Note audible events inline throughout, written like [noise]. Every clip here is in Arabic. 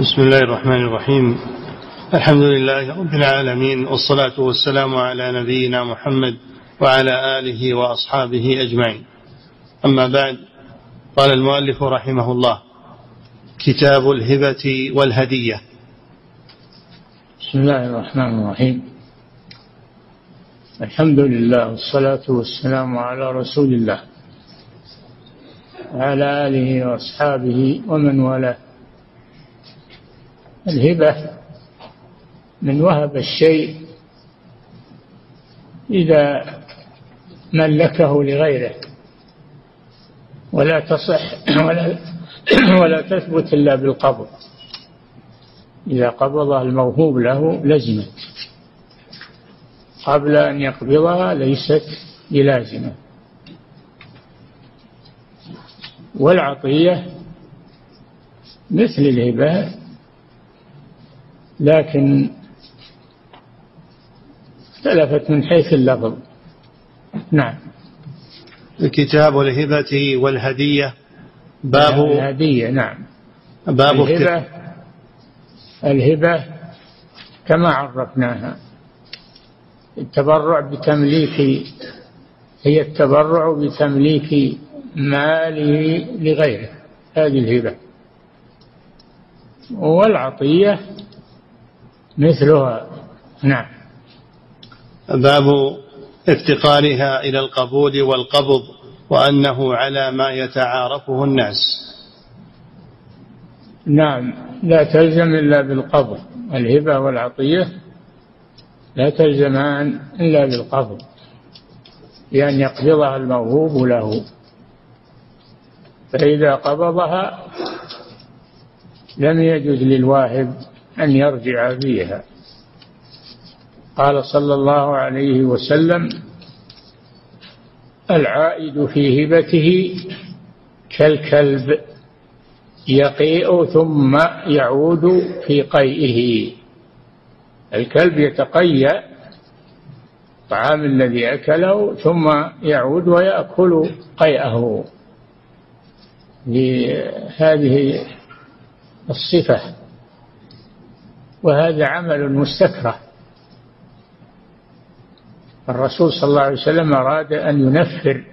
بسم الله الرحمن الرحيم. الحمد لله رب العالمين والصلاة والسلام على نبينا محمد وعلى آله وأصحابه أجمعين. أما بعد قال المؤلف رحمه الله كتاب الهبة والهدية. بسم الله الرحمن الرحيم. الحمد لله والصلاة والسلام على رسول الله وعلى آله وأصحابه ومن والاه. الهبة من وهب الشيء إذا ملكه لغيره. ولا تصح [clears throat] ولا [clears throat] ولا تثبت إلا بالقبض. إذا قبضها الموهوب له لزمت قبل أن يقبضها ليست بلازمة. والعطية مثل الهبة لكن اختلفت من حيث اللفظ. نعم. كتاب الهبة والهدية باب الهدية نعم. باب الهبة الهبة كما عرفناها. التبرع بتمليك هي التبرع بتمليك ماله لغيره. هذه الهبة. والعطية مثلها نعم. باب افتقارها إلى القبول والقبض وأنه على ما يتعارفه الناس. نعم. لا تلزم إلا بالقبض. الهبة والعطية لا تلزمان إلا بالقبض. بأن يقبضها الموهوب له. فإذا قبضها لم يجوز للواهب أن يرجع فيها. قال صلى الله عليه وسلم العائد في هبته كالكلب يقيء ثم يعود في قيئه. الكلب يتقيأ الطعام الذي أكله ثم يعود ويأكل قيئه. لهذه الصفة. وهذا عمل مستكره. الرسول صلى الله عليه وسلم أراد أن ينفر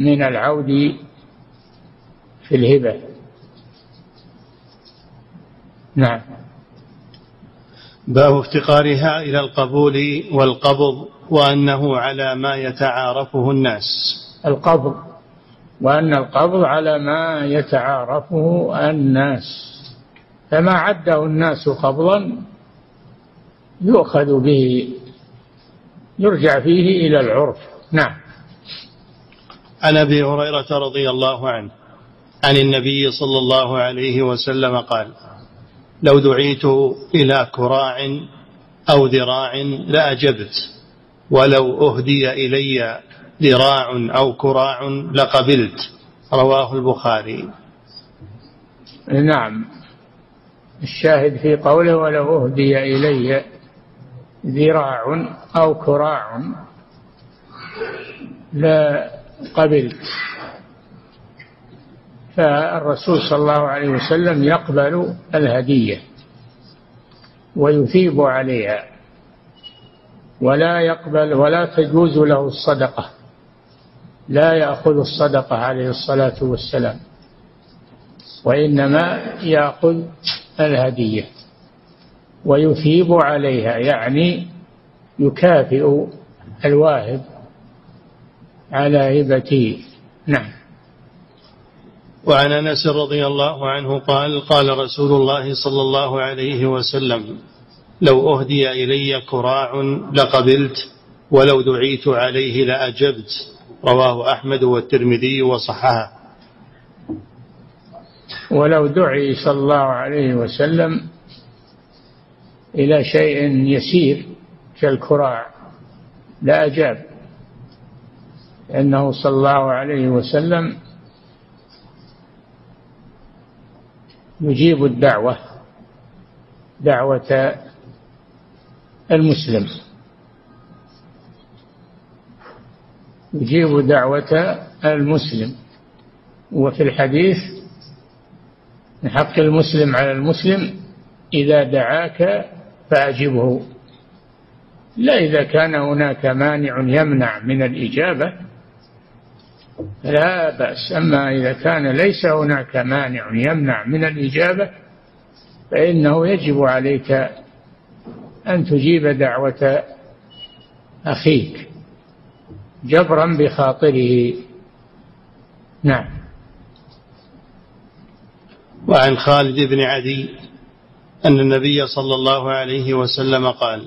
من العود في الهبة. نعم. باب افتقارها إلى القبول والقبض وأنه على ما يتعارفه الناس. القبض. وأن القبض على ما يتعارفه الناس. فما عده الناس قبضا يؤخذ به يرجع فيه إلى العرف. نعم. عن أبي هريرة رضي الله عنه عن النبي صلى الله عليه وسلم قال لو دعيت إلى كراع أو ذراع لأجبت ولو أهدي إلي ذراع أو كراع لقبلت. رواه البخاري. نعم. الشاهد في قوله ولو أهدي إلي ذراع أو كراع لا قبلت. فالرسول صلى الله عليه وسلم يقبل الهدية ويثيب عليها ولا يقبل ولا تجوز له الصدقة لا يأخذ الصدقة عليه الصلاة والسلام وإنما يأخذ الهدية ويثيب عليها يعني يكافئ الواهب على هبته. نعم. وعن أنس رضي الله عنه قال قال رسول الله صلى الله عليه وسلم لو أهدي إلي كراع لقبلت ولو دعيت عليه لأجبت. رواه أحمد والترمذي وصححه. ولو دعي صلى الله عليه وسلم إلى شيء يسير كالكراع لأجاب لأنه صلى الله عليه وسلم يجيب الدعوة دعوة المسلم. يجيب دعوة المسلم. وفي الحديث من حق المسلم على المسلم إذا دعاك فأجبه. لا إذا كان هناك مانع يمنع من الإجابة لا بأس. أما إذا كان ليس هناك مانع يمنع من الإجابة فإنه يجب عليك أن تجيب دعوة أخيك جبرا بخاطره. نعم. وعن خالد بن عدي أن النبي صلى الله عليه وسلم قال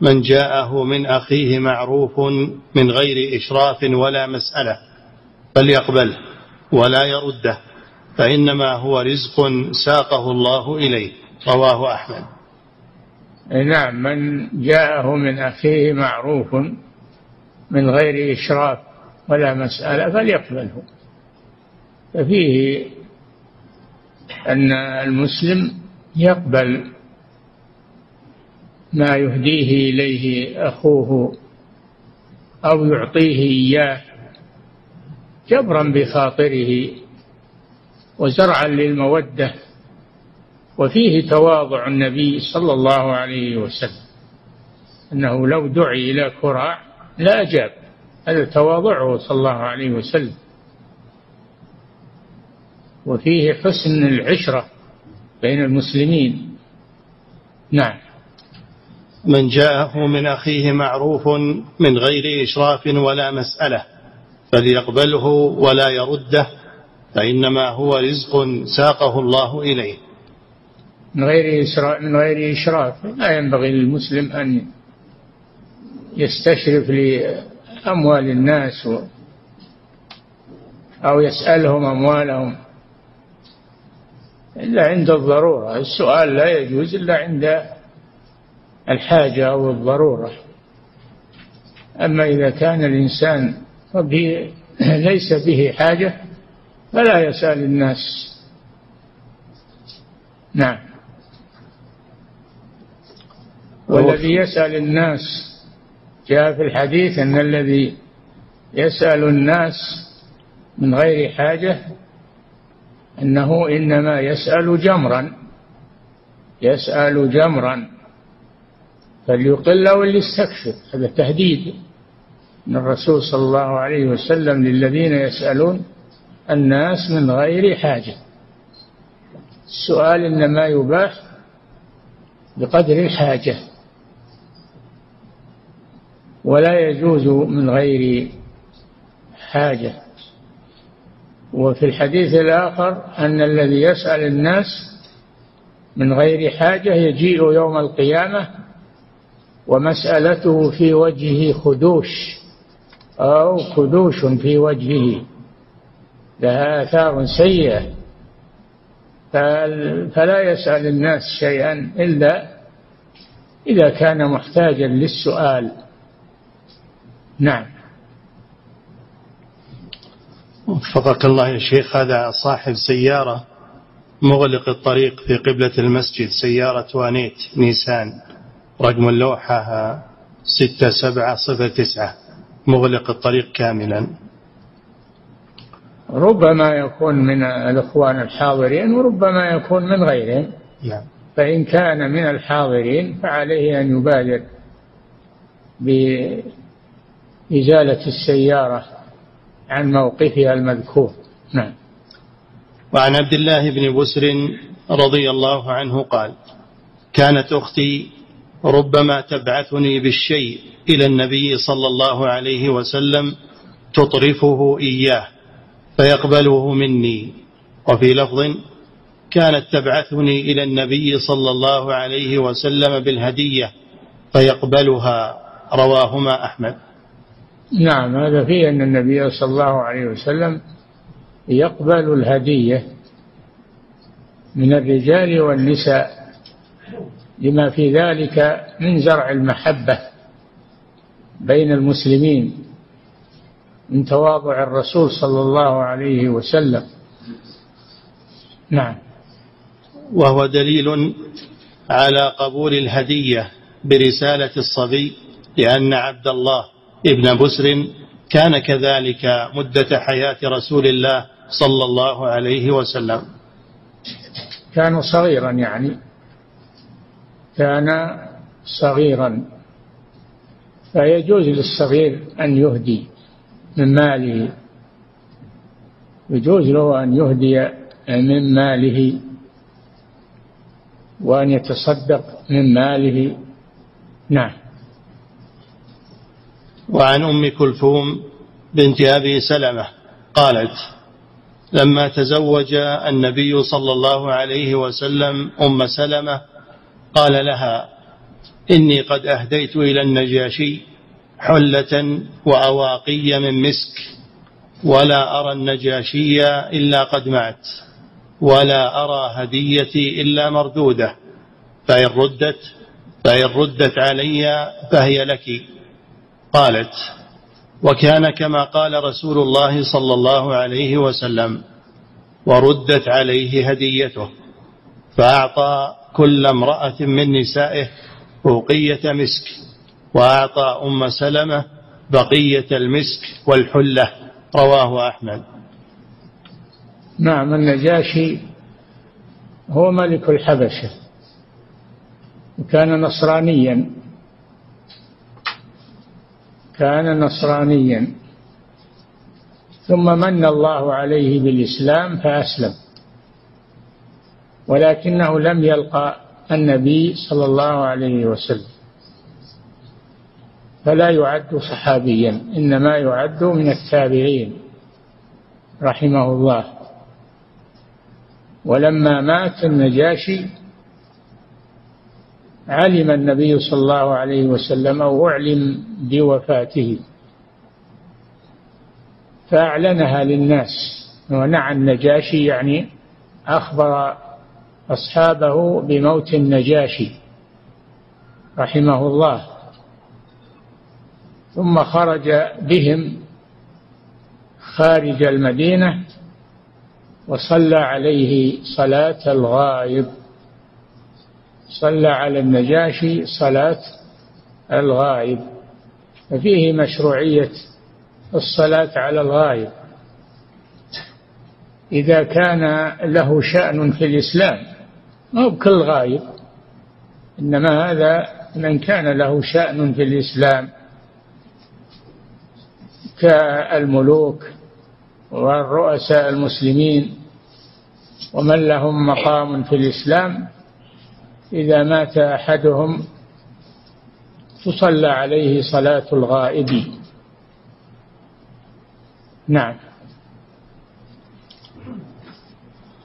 من جاءه من أخيه معروف من غير إشراف ولا مسألة فليقبله ولا يرده فإنما هو رزق ساقه الله إليه. رواه أحمد. نعم من جاءه من أخيه معروف من غير إشراف ولا مسألة فليقبله. ففيه أن المسلم يقبل ما يهديه إليه أخوه أو يعطيه إياه جبرا بخاطره وزرعا للمودة وفيه تواضع النبي صلى الله عليه وسلم. أنه لو دعي إلى كراع لا أجاب هذا تواضعه صلى الله عليه وسلم. وفيه حسن العشرة بين المسلمين. نعم. من جاءه من أخيه معروف من غير إشراف ولا مسألة فليقبله ولا يرده فإنما هو رزق ساقه الله إليه. من غير إشراف من غير إشراف. لا ينبغي للمسلم أن يستشرف لأموال الناس أو يسألهم أموالهم. إلا عند الضرورة. السؤال لا يجوز إلا عند الحاجة أو الضرورة أما إذا كان الإنسان [clears throat] ليس به حاجة فلا يسأل الناس. نعم. والذي يسأل الناس جاء في الحديث أن الذي يسأل الناس من غير حاجة أنه إنما يسأل جمرا يسأل جمرا. فليقل وليستكثر هذا تهديد من الرسول صلى الله عليه وسلم للذين يسألون الناس من غير حاجة. السؤال إنما يباح بقدر الحاجة ولا يجوز من غير حاجة. وفي الحديث الآخر أن الذي يسأل الناس من غير حاجة يجيء يوم القيامة ومسألته في وجهه خدوش أو خدوش في وجهه لها آثار سيئة. فلا يسأل الناس شيئا إلا إذا كان محتاجا للسؤال. نعم. وفقك الله يا شيخ هذا صاحب سيارة مغلق الطريق في قبلة المسجد سيارة وانيت نيسان رقم اللوحة ستة سبعة صفر تسعة مغلق الطريق كاملا ربما يكون من الإخوان الحاضرين وربما يكون من غيرهم نعم. فإن كان من الحاضرين فعليه أن يبادر بإزالة السيارة عن موقفها المذكور. نعم. وعن عبد الله بن بسر رضي الله عنه قال كانت أختي ربما تبعثني بالشيء إلى النبي صلى الله عليه وسلم تطرفه إياه فيقبله مني. وفي لفظ كانت تبعثني إلى النبي صلى الله عليه وسلم بالهدية فيقبلها. رواهما أحمد. نعم هذا فيه أن النبي صلى الله عليه وسلم يقبل الهدية من الرجال والنساء لما في ذلك من زرع المحبة بين المسلمين من تواضع الرسول صلى الله عليه وسلم. نعم. وهو دليل على قبول الهدية برسالة الصبي لأن عبد الله ابن بسر كان كذلك مدة حياة رسول الله صلى الله عليه وسلم. كان صغيرا يعني. كان صغيرا. فيجوز للصغير أن يهدي من ماله. يجوز له أن يهدي من ماله. وأن يتصدق من ماله. نعم. وعن أم كلثوم بنت أبي سلمة قالت لما تزوج النبي صلى الله عليه وسلم أم سلمة قال لها إني قد أهديت إلى النجاشي حلة وأواقي من مسك ولا أرى النجاشي إلا قد مات ولا أرى هديتي إلا مردودة فإن ردت فإن ردت علي فهي لك. قالت وكان كما قال رسول الله صلى الله عليه وسلم وردت عليه هديته فأعطى كل امرأة من نسائه فوقية مسك وأعطى أم سلمة بقية المسك والحلة. رواه أحمد. نعم النجاشي هو ملك الحبشة وكان نصرانيا. كان نصرانيا. ثم من الله عليه بالإسلام فأسلم. ولكنه لم يلقى النبي صلى الله عليه وسلم. فلا يعد صحابيا إنما يعد من التابعين رحمه الله. ولما مات النجاشي علم النبي صلى الله عليه وسلم أو أعلم بوفاته. فأعلنها للناس. ونعى النجاشي يعني أخبر أصحابه بموت النجاشي رحمه الله. ثم خرج بهم خارج المدينة وصلى عليه صلاة الغائب. صلى على النجاشي صلاة الغائب. ففيه مشروعية الصلاة على الغائب. إذا كان له شأن في الإسلام مو بكل غايب إنما هذا من كان له شأن في الإسلام. كالملوك والرؤساء المسلمين ومن لهم مقام في الإسلام إذا مات أحدهم تصلى عليه صلاة الغائب. نعم.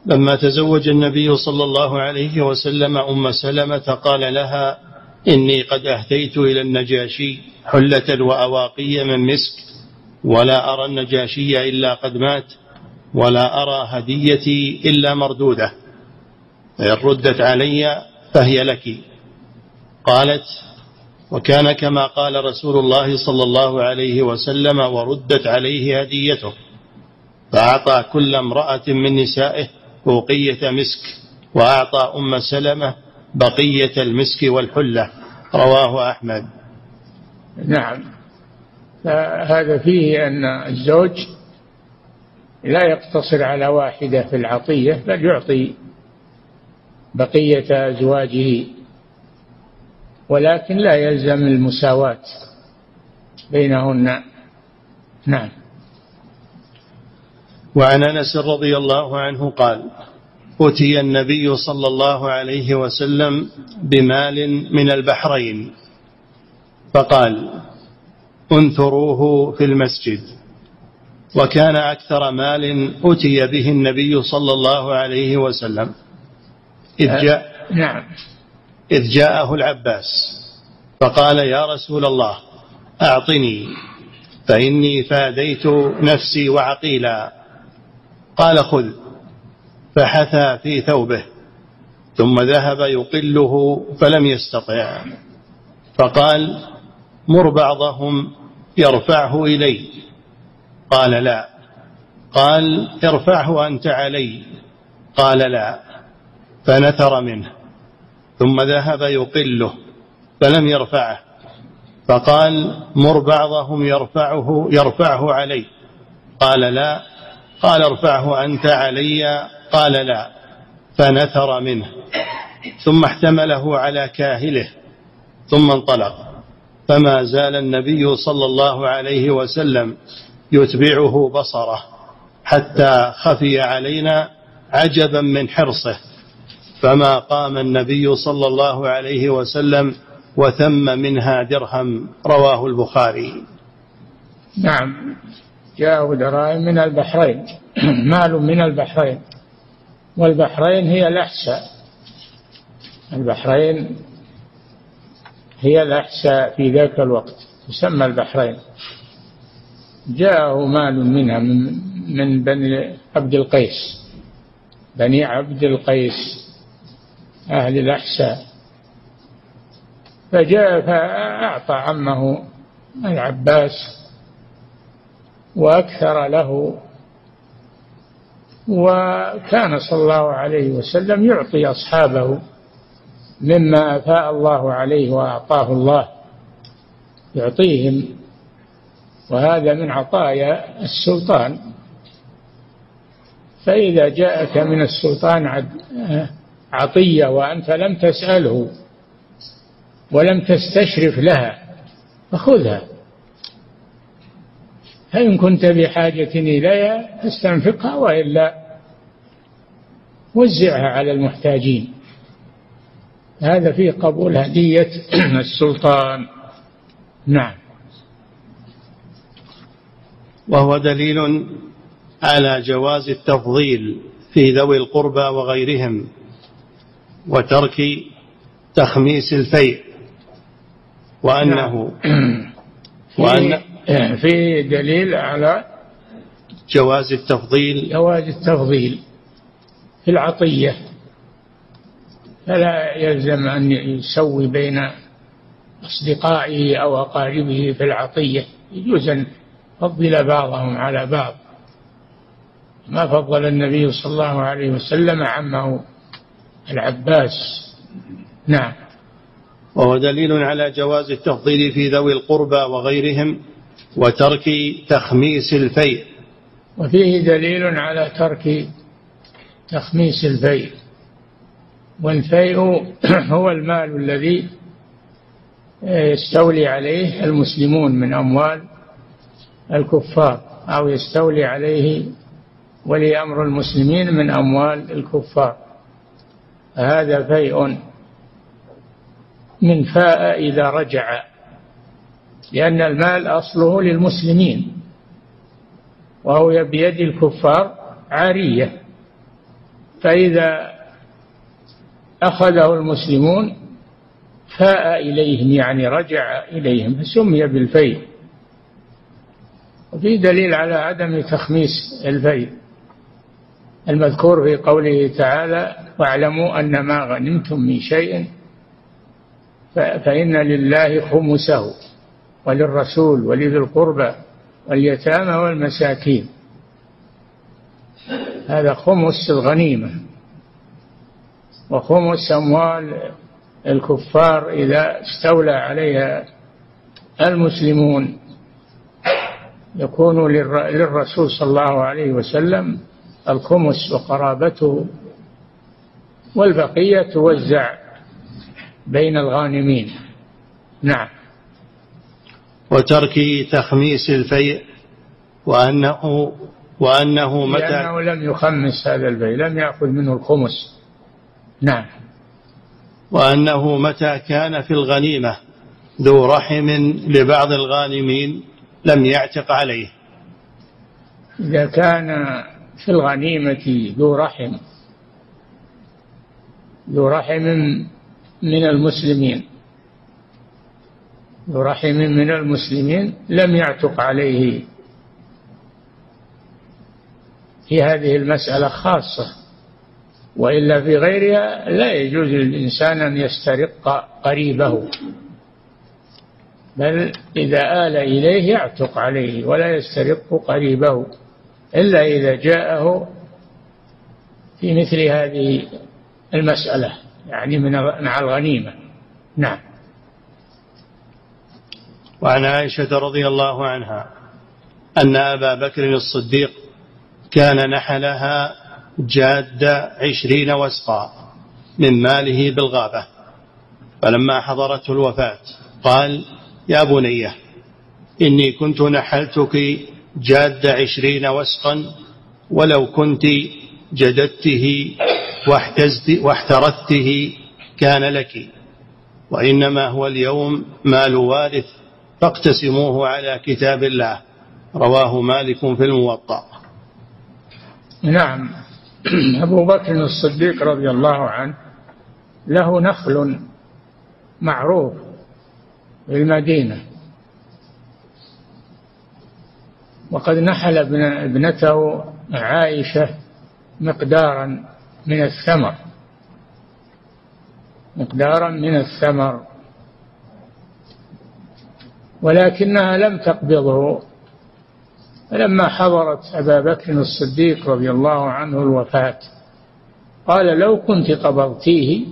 لما تزوج النبي صلى الله عليه وسلم أم سلمة قال لها إني قد أهديت إلى النجاشي حلة وأواقي من مسك ولا أرى النجاشي إلا قد مات ولا أرى هديتي إلا مردودة. فإن ردت علي فهي لك. قالت وكان كما قال رسول الله صلى الله عليه وسلم وردت عليه هديته فأعطى كل امرأة من نسائه فوقية مسك وأعطى أم سلمة بقية المسك والحلة. رواه أحمد. نعم. هذا فيه أن الزوج لا يقتصر على واحدة في العطية بل يعطي بقية أزواجه. ولكن لا يلزم المساواة بينهن. نعم. وعن أنس رضي الله عنه قال اتي النبي صلى الله عليه وسلم بمال من البحرين. فقال انثروه في المسجد. وكان أكثر مال اتي به النبي صلى الله عليه وسلم. إذ جاء نعم. إذ جاءه العباس فقال يا رسول الله أعطني فإني فاديت نفسي وعقيلا. قال خذ. فحثى في ثوبه ثم ذهب يقله فلم يستطع. فقال مر بعضهم يرفعه إلي. قال لا. قال ارفعه أنت علي. قال لا. فنثر منه ثم ذهب يقله فلم يرفعه فقال مر بعضهم يرفعه يرفعه علي قال لا قال ارفعه أنت علي قال لا فنثر منه ثم احتمله على كاهله ثم انطلق فما زال النبي صلى الله عليه وسلم يتبعه بصره حتى خفي علينا عجبا من حرصه. فما قام النبي صلى الله عليه وسلم وثم منها درهم رواه البخاري. نعم. جاءه دراهم من البحرين. [clears throat] مال من البحرين. والبحرين هي الأحساء. البحرين هي الأحساء في ذاك الوقت. تسمى البحرين. جاءه مال منها من بني عبد القيس. بني عبد القيس. أهل الأحساء. فجاء فأعطى عمه العباس وأكثر له وكان صلى الله عليه وسلم يعطي أصحابه مما أفاء الله عليه وأعطاه الله يعطيهم وهذا من عطايا السلطان. فإذا جاءك من السلطان عطية وأنت لم تسأله ولم تستشرف لها فخذها. فإن كنت بحاجة إليها فاستنفقها وإلا وزعها على المحتاجين. هذا فيه قبول هدية [clears throat] السلطان. نعم. وهو دليل على جواز التفضيل في ذوي القربى وغيرهم. وترك تخميس الفيء وأنه نعم. [clears throat] وأن [clears throat] في دليل على جواز التفضيل. جواز التفضيل في العطية. فلا يلزم أن يسوي بين أصدقائه أو أقاربه في العطية. يجوز أن فضل بعضهم على بعض. ما فضل النبي صلى الله عليه وسلم عمه. العباس. نعم. وهو دليل على جواز التفضيل في ذوي القربى وغيرهم وترك تخميس الفيء. وفيه دليل على ترك تخميس الفيء. والفيء [clears throat] هو المال الذي يستولي عليه المسلمون من أموال الكفار أو يستولي عليه ولي أمر المسلمين من أموال الكفار. هذا فيء من فاء إذا رجع لأن المال أصله للمسلمين وهو بيد الكفار عارية فإذا أخذه المسلمون فاء إليهم يعني رجع إليهم فسمي بالفيء. وفي دليل على عدم تخميس الفيء. المذكور في قوله تعالى واعلموا أن ما غنمتم من شيء فإن لله خمسه وللرسول ولذي القربى واليتامى والمساكين. هذا خمس الغنيمة وخمس أموال الكفار إذا استولى عليها المسلمون. يكون للرسول صلى الله عليه وسلم الخمس وقرابته والبقية توزع بين الغانمين. نعم. وترك تخميس الفيء وأنه وأنه متى لأنه لم يخمس هذا الفيء لم يأخذ منه الخمس. نعم. وأنه متى كان في الغنيمة ذو رحم لبعض الغانمين لم يعتق عليه. إذا كان في الغنيمة ذو رحم. ذو رحم من المسلمين. ذو رحم من المسلمين لم يعتق عليه. في هذه المسألة خاصة. وإلا في غيرها لا يجوز للإنسان أن يسترق قريبه. بل إذا آل إليه يعتق عليه ولا يسترق قريبه. إلا إذا جاءه في مثل هذه المسألة يعني من مع الغنيمة. نعم. وعن عائشة رضي الله عنها أن أبا بكر الصديق كان نحلها جاد عشرين وسقا من ماله بالغابة. فلما حضرته الوفاة قال يا بنية إني كنت نحلتك جاد عشرين وسقا ولو كنت جددته واحترته كان لك. وإنما هو اليوم مال وارث فاقتسموه على كتاب الله. رواه مالك في الموطأ. نعم. أبو بكر الصديق رضي الله عنه له نخل معروف في المدينة وقد نحل ابنته عائشة مقدارا من الثمر. مقدارا من الثمر. ولكنها لم تقبضه. فلما حضرت أبا بكر الصديق رضي الله عنه الوفاة قال لو كنت قبضتيه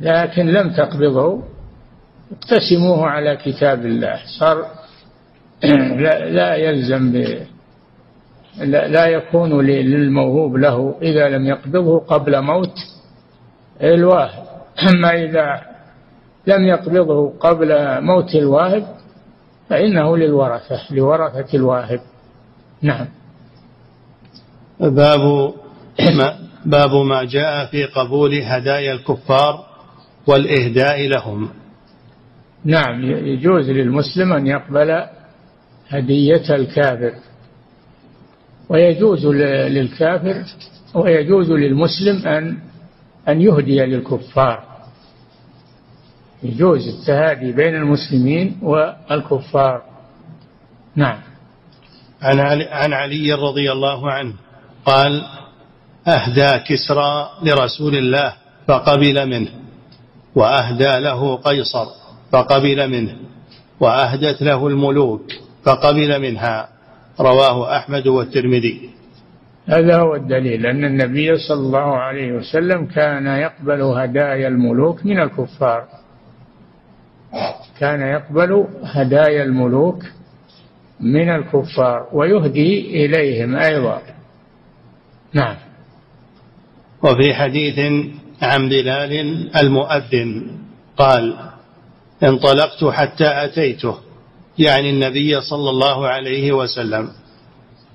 لكن لم تقبضه اقتسموه على كتاب الله. صار [clears throat] لا, لا يلزم ب لا, لا يكون للموهوب له إذا لم يقبضه قبل موت الواهب أما إذا لم يقبضه قبل موت الواهب فإنه للورثة لورثة الواهب نعم. باب ما باب ما جاء في قبول هدايا الكفار والإهداء لهم. نعم يجوز للمسلم أن يقبل هدية الكافر. ويجوز للكافر ويجوز للمسلم أن أن يهدي للكفار. يجوز التهادي بين المسلمين والكفار. نعم. عن علي, عن علي رضي الله عنه قال أهدى كسرى لرسول الله فقبل منه وأهدى له قيصر فقبل منه وأهدت له الملوك فقبل منها رواه أحمد والترمذي. هذا هو الدليل أن النبي صلى الله عليه وسلم كان يقبل هدايا الملوك من الكفار. كان يقبل هدايا الملوك من الكفار ويهدي إليهم أيضا. نعم. وفي حديث عن بلال المؤذن قال انطلقت حتى أتيته. يعني النبي صلى الله عليه وسلم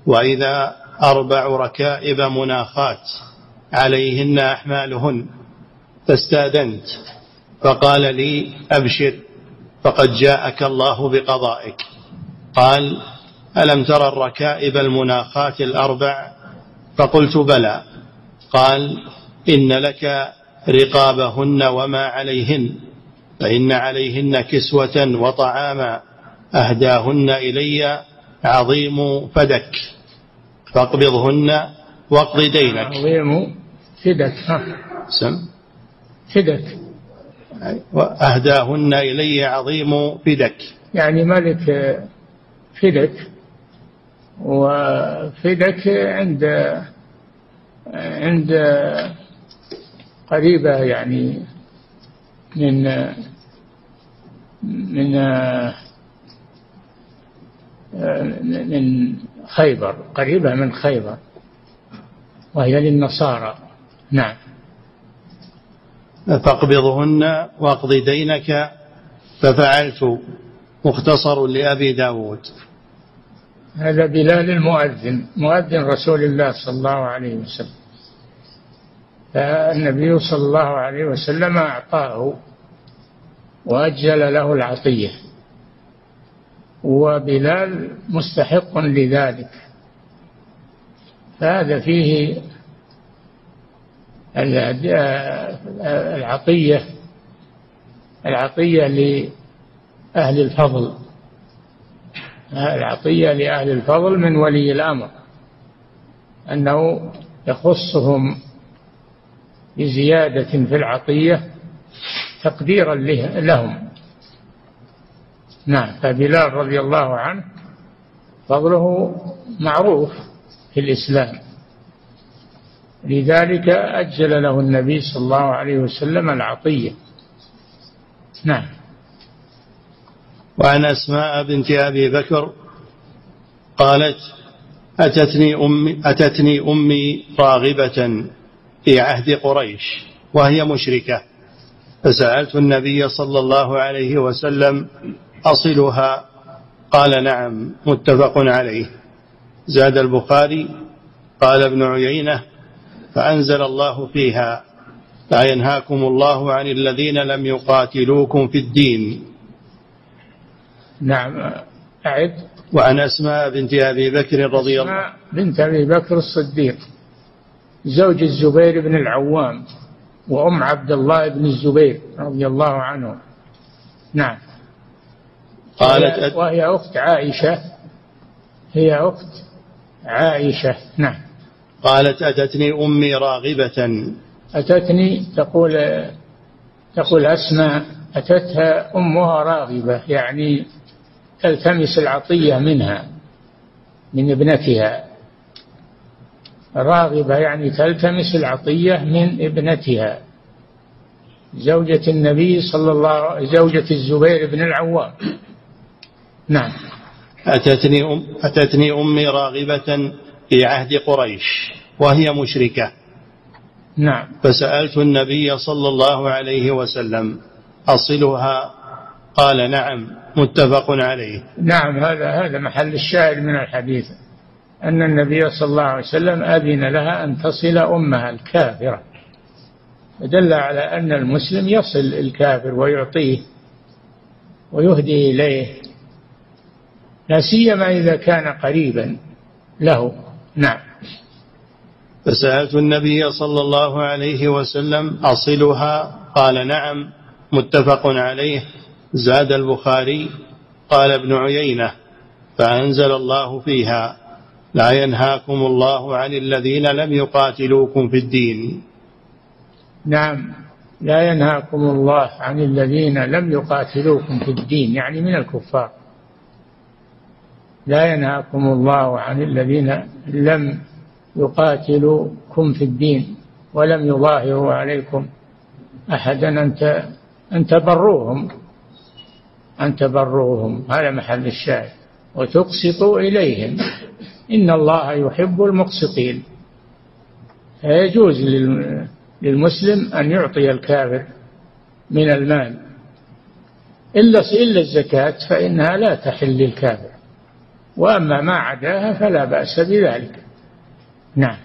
وإذا أربع ركائب مناخات عليهن أحمالهن فاستأذنت فقال لي أبشر فقد جاءك الله بقضائك. قال ألم ترى الركائب المناخات الأربع؟ فقلت بلى. قال إن لك رقابهن وما عليهن فإن عليهن كسوة وطعاما. أهداهن إلي عظيم فدك. فاقبضهن واقض دينك. عظيم فدك سم. فدك. وأهداهن إلي عظيم فدك. يعني ملك فدك وفدك عند عند قريبة يعني من من من خيبر قريبة من خيبر وهي للنصارى. نعم. فاقبضهن واقض دينك؟ ففعلت. مختصر لأبي داود. هذا بلال المؤذن مؤذن رسول الله صلى الله عليه وسلم. فالنبي صلى الله عليه وسلم أعطاه وأجل له العطية. وبلال مستحق لذلك. فهذا فيه العطية العطية لأهل الفضل. العطية لأهل الفضل من ولي الأمر أنه يخصهم بزيادة في العطية تقديرا لهم. نعم فبلال رضي الله عنه فضله معروف في الإسلام. لذلك أجل له النبي صلى الله عليه وسلم العطية. نعم. وعن أسماء بنت أبي بكر قالت أتتني أمي, أتتني أمي راغبة في عهد قريش وهي مشركة. فسألت النبي صلى الله عليه وسلم أصلها؟ قال نعم متفق عليه. زاد البخاري قال ابن عيينة فأنزل الله فيها لا ينهاكم الله عن الذين لم يقاتلوكم في الدين. نعم أعد. وعن أسماء بنت أبي بكر رضي الله بنت أبي بكر الصديق زوج الزبير بن العوام وأم عبد الله بن الزبير رضي الله عنه. نعم. قالت وهي أخت عائشة. هي أخت عائشة. نعم. قالت أتتني أمي راغبة. أتتني؟ تقول تقول أسماء أتتها أمها راغبة يعني تلتمس العطية منها من ابنتها. راغبة يعني تلتمس العطية من ابنتها. زوجة النبي صلى الله زوجة الزبير بن العوام. نعم. أتتني, أم أتتني أمي راغبة في عهد قريش وهي مشركة. نعم. فسألت النبي صلى الله عليه وسلم أصلها؟ قال نعم متفق عليه. نعم هذا هذا محل الشاهد من الحديث أن النبي صلى الله عليه وسلم أذن لها أن تصل أمها الكافرة. دل على أن المسلم يصل الكافر ويعطيه ويهدي إليه. لا سيما إذا كان قريبا له. نعم. فسألت النبي صلى الله عليه وسلم أصلها؟ قال نعم متفق عليه. زاد البخاري قال ابن عيينة فأنزل الله فيها لا ينهاكم الله عن الذين لم يقاتلوكم في الدين. نعم لا ينهاكم الله عن الذين لم يقاتلوكم في الدين يعني من الكفار. لا ينهاكم الله عن الذين لم يقاتلوكم في الدين ولم يظاهروا عليكم أحدا أن أن تبروهم أن تبروهم هذا محل الشاهد. وتقسطوا إليهم. إن الله يحب المقسطين. فيجوز للمسلم أن يعطي الكافر من المال. إلا إلا الزكاة فإنها لا تحل للكافر. وأما ما عداها فلا بأس بذلك. نعم.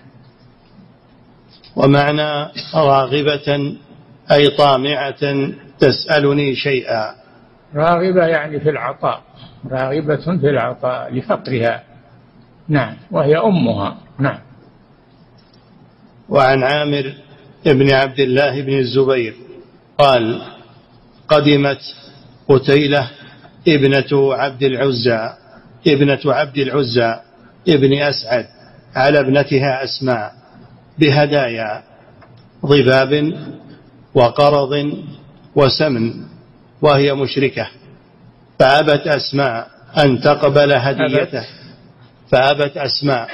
ومعنى راغبة أي طامعة تسألني شيئا. راغبة يعني في العطاء راغبة في العطاء لفقرها. نعم. وهي أمها. نعم. وعن عامر بن عبد الله بن الزبير قال قدمت قتيلة ابنة عبد العزى. ابنة عبد العزى ابن أسعد على ابنتها أسماء بهدايا ضباب وقرض وسمن وهي مشركة. فأبت أسماء أن تقبل هديته. فأبت أسماء.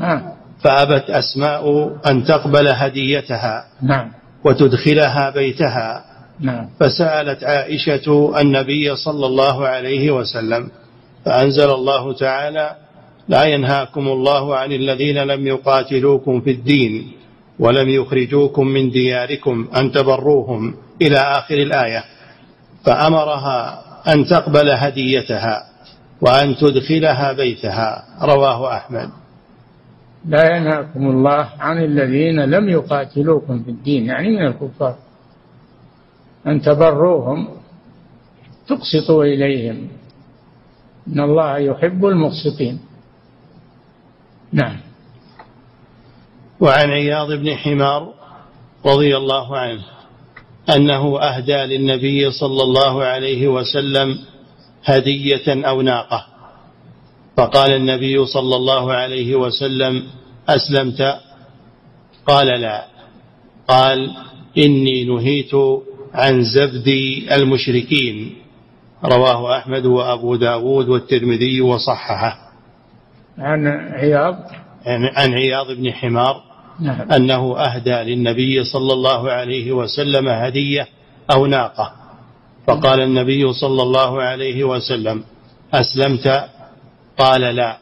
آه. فأبت أسماء أن تقبل هديتها نعم. وتدخلها بيتها. نعم. فسألت عائشة النبي صلى الله عليه وسلم فأنزل الله تعالى لا ينهاكم الله عن الذين لم يقاتلوكم في الدين ولم يخرجوكم من دياركم أن تبروهم إلى آخر الآية. فأمرها أن تقبل هديتها وأن تدخلها بيتها رواه أحمد. لا ينهاكم الله عن الذين لم يقاتلوكم في الدين يعني من الكفار. أن تبروهم تقسطوا إليهم إن الله يحب المقسطين. نعم. وعن عياض بن حمار رضي الله عنه أنه أهدى للنبي صلى الله عليه وسلم هدية أو ناقة. فقال النبي صلى الله عليه وسلم أسلمت؟ قال لا. قال إني نهيت عن زبد المشركين. رواه أحمد وأبو داود والترمذي وصححه. عن عياض؟ عن عياض بن حمار. نعم. أنه أهدى للنبي صلى الله عليه وسلم هدية أو ناقة. فقال النبي صلى الله عليه وسلم أسلمت؟ قال لا.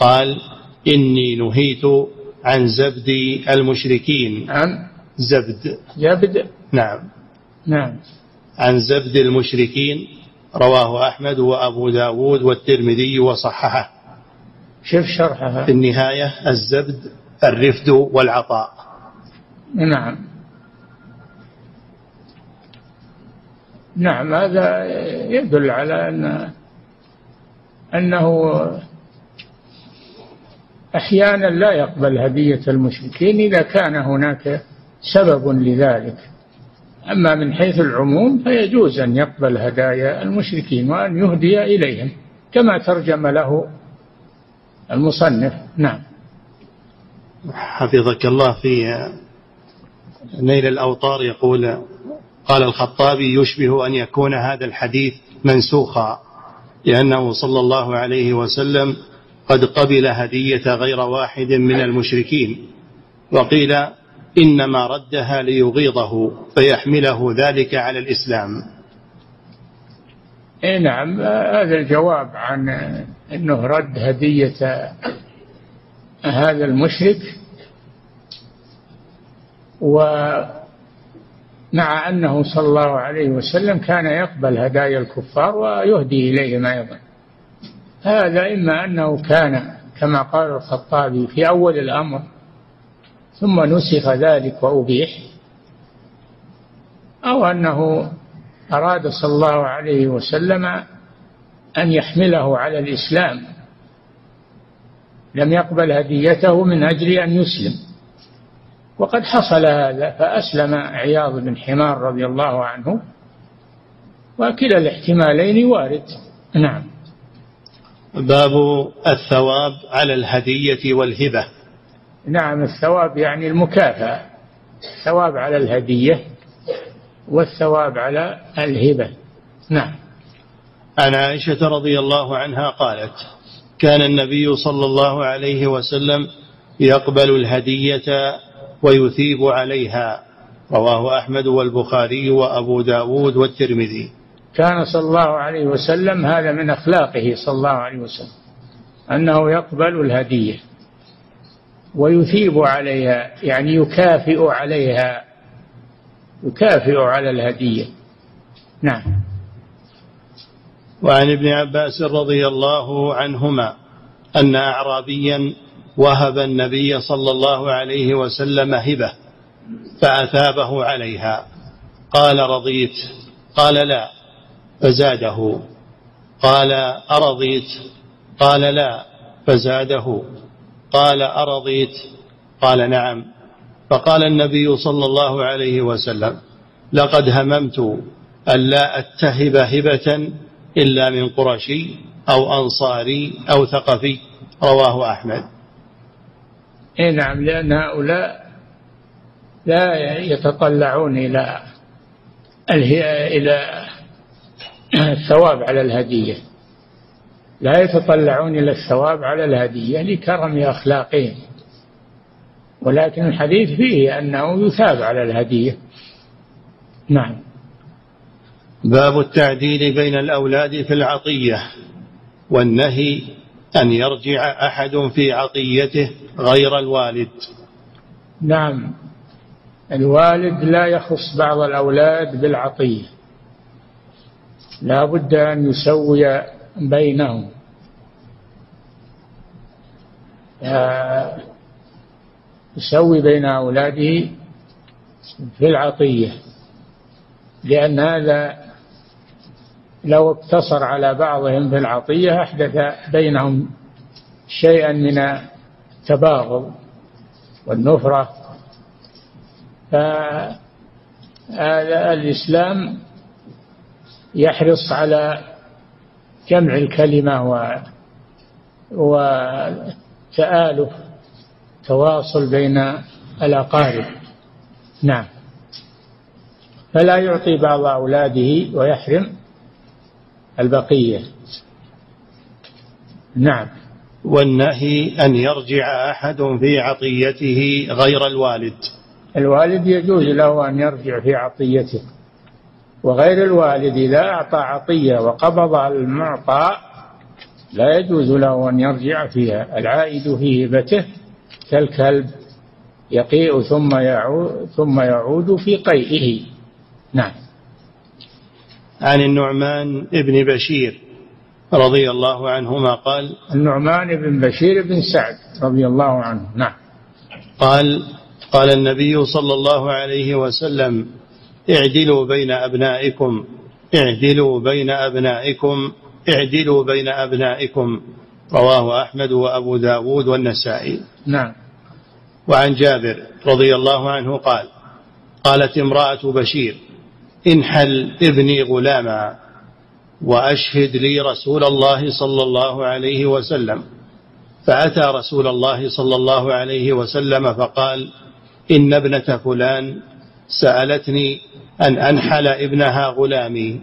قال إني نهيت عن زبد المشركين. عن زبد. زبد؟ نعم. نعم. عن زبد المشركين رواه أحمد وأبو داود والترمذي وصححه. شوف شرحها. في النهاية الزبد الرفد والعطاء. نعم. نعم هذا يدل على أن أنه أحيانا لا يقبل هدية المشركين إذا كان هناك سبب لذلك. أما من حيث العموم فيجوز أن يقبل هدايا المشركين وأن يهدي إليهم كما ترجم له المصنف. نعم. حفظك الله في نيل الأوطار يقول قال الخطابي يشبه أن يكون هذا الحديث منسوخا لأنه صلى الله عليه وسلم قد قبل هدية غير واحد من المشركين. وقيل إنما ردها ليغيظه فيحمله ذلك على الإسلام. اي نعم هذا الجواب عن إنه رد هدية هذا المشرك. ومع أنه صلى الله عليه وسلم كان يقبل هدايا الكفار ويهدي اليهم أيضا. هذا إما أنه كان كما قال الخطابي في أول الأمر ثم نسخ ذلك وأبيح أو أنه أراد صلى الله عليه وسلم أن يحمله على الإسلام. لم يقبل هديته من أجل أن يسلم. وقد حصل هذا فأسلم عياض بن حمار رضي الله عنه وكلا الاحتمالين وارد. نعم. باب الثواب على الهدية والهبة. نعم الثواب يعني المكافأة الثواب على الهدية والثواب على الهبة. نعم. عن عائشة رضي الله عنها قالت كان النبي صلى الله عليه وسلم يقبل الهدية ويثيب عليها. رواه أحمد والبخاري وأبو داود والترمذي. كان صلى الله عليه وسلم هذا من أخلاقه صلى الله عليه وسلم أنه يقبل الهدية. ويثيب عليها يعني يكافئ عليها يكافئ على الهدية. نعم. وعن ابن عباس رضي الله عنهما أن أعرابيا وهب النبي صلى الله عليه وسلم هبة فأثابه عليها. قال رضيت. قال لا. فزاده. قال أرضيت. قال لا. فزاده. قال أرضيت؟ قال نعم. فقال النبي صلى الله عليه وسلم لقد هممت ألا أتهب هبة إلا من قرشي أو أنصاري أو ثقفي. رواه أحمد. اي نعم لأن هؤلاء لا يتطلعون إلى إلى الثواب على الهدية. لا يتطلعون إلى الثواب على الهدية لكرم أخلاقهم. ولكن الحديث فيه أنه يثاب على الهدية. نعم. باب التعديل بين الأولاد في العطية والنهي أن يرجع أحد في عطيته غير الوالد. نعم. الوالد لا يخص بعض الأولاد بالعطية. لا بد أن يسوي بينهم. يسوي بين أولاده في العطية لأن هذا لو اقتصر على بعضهم في العطية أحدث بينهم شيئا من التباغض والنفرة. فهذا الإسلام يحرص على جمع الكلمة و وتآلف تواصل بين الأقارب. نعم. فلا يعطي بعض أولاده ويحرم البقية. نعم. والنهي أن يرجع أحد في عطيته غير الوالد. الوالد يجوز له أن يرجع في عطيته. وغير الوالد إذا أعطى عطية وقبض المعطى لا يجوز له أن يرجع فيها. العائد في هبته كالكلب يقيء ثم يعود ثم يعود في قيئه. نعم. عن النعمان بن بشير رضي الله عنهما قال النعمان بن بشير بن سعد رضي الله عنه. نعم. قال قال النبي صلى الله عليه وسلم اعدلوا بين أبنائكم. اعدلوا بين أبنائكم. اعدلوا بين أبنائكم. رواه أحمد وأبو داود والنسائي. نعم. وعن جابر رضي الله عنه قال قالت امرأة بشير انحل ابني غلاما وأشهد لي رسول الله صلى الله عليه وسلم. فأتى رسول الله صلى الله عليه وسلم فقال إن ابنة فلان سألتني أن أنحل ابنها غلامي.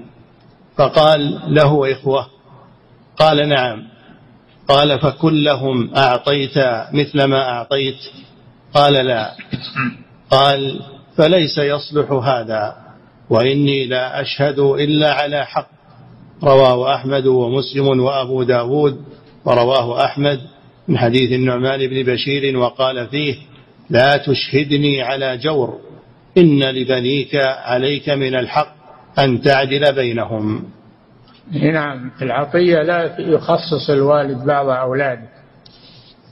فقال له إخوة. قال نعم. قال فكلهم أعطيت مثل ما أعطيت. قال لا. قال فليس يصلح هذا وإني لا أشهد إلا على حق. رواه أحمد ومسلم وأبو داود ورواه أحمد من حديث النعمان بن بشير وقال فيه لا تشهدني على جور. إن لبنيك عليك من الحق أن تعدل بينهم. نعم العطية لا يخصص الوالد بعض أولاده.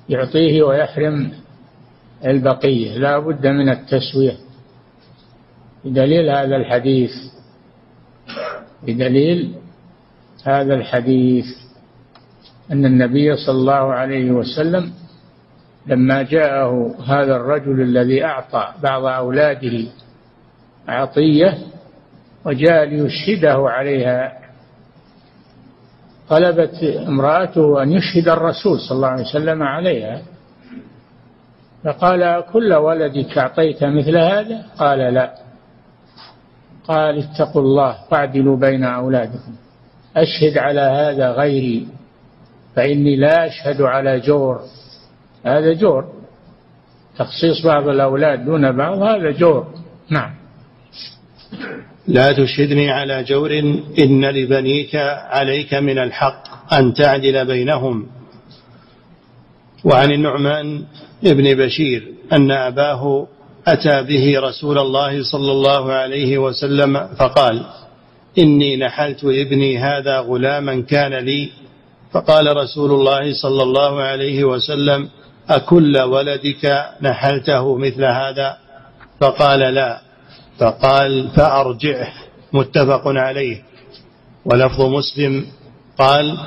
يعطيه ويحرم البقية لا بد من التسوية. بدليل هذا الحديث بدليل هذا الحديث أن النبي صلى الله عليه وسلم لما جاءه هذا الرجل الذي أعطى بعض أولاده عطية وجاء ليشهده عليها طلبت امرأته أن يشهد الرسول صلى الله عليه وسلم عليها. فقال كل ولدك أعطيت مثل هذا؟ قال لا. قال اتقوا الله واعدلوا بين أولادكم أشهد على هذا غيري فإني لا أشهد على جور هذا جور. تخصيص بعض الأولاد دون بعض هذا جور. نعم. لا تشهدني على جور إن لبنيك عليك من الحق أن تعدل بينهم. وعن النعمان ابن بشير أن أباه أتى به رسول الله صلى الله عليه وسلم فقال إني نحلت ابني هذا غلاما كان لي. فقال رسول الله صلى الله عليه وسلم أكل ولدك نحلته مثل هذا؟ فقال لا. فقال فأرجعه. متفق عليه. ولفظ مسلم قال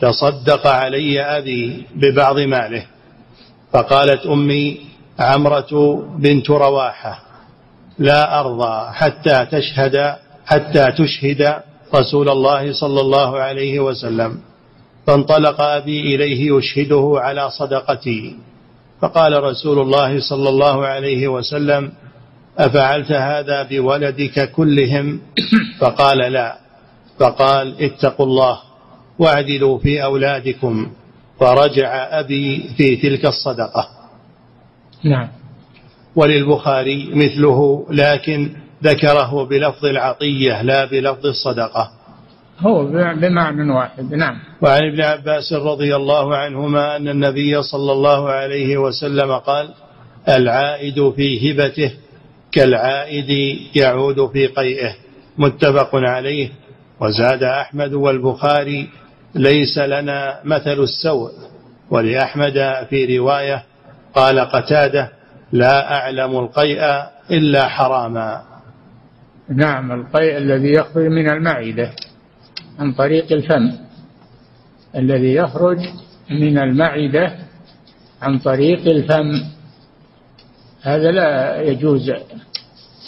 تصدق علي أبي ببعض ماله. فقالت أمي عمرة بنت رواحة لا أرضى حتى تشهد حتى تشهد رسول الله صلى الله عليه وسلم. فانطلق أبي إليه يشهده على صدقتي. فقال رسول الله صلى الله عليه وسلم أفعلت هذا بولدك كلهم؟ فقال لا. فقال اتقوا الله واعدلوا في أولادكم. فرجع أبي في تلك الصدقة. نعم. وللبخاري مثله لكن ذكره بلفظ العطية لا بلفظ الصدقة. هو بمعنى واحد نعم. وعن ابن عباس رضي الله عنهما أن النبي صلى الله عليه وسلم قال العائد في هبته كالعائد يعود في قيئه. متفق عليه. وزاد أحمد والبخاري ليس لنا مثل السوء. ولأحمد في رواية قال قتادة لا أعلم القيء إلا حراما. نعم القيء الذي يخرج من المعدة. عن طريق الفم الذي يخرج من المعدة عن طريق الفم. هذا لا يجوز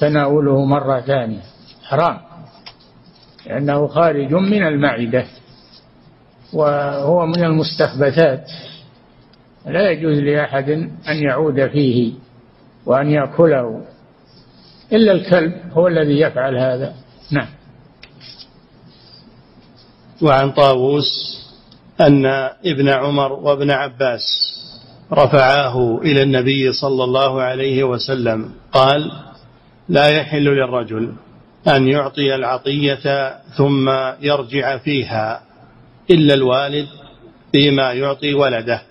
تناوله مرة ثانية حرام لأنه خارج من المعدة وهو من المستخبثات. لا يجوز لأحد أن يعود فيه وأن يأكله إلا الكلب هو الذي يفعل هذا. نعم. وعن طاووس أن ابن عمر وابن عباس رفعاه إلى النبي صلى الله عليه وسلم قال لا يحل للرجل أن يعطي العطية ثم يرجع فيها إلا الوالد فيما يعطي ولده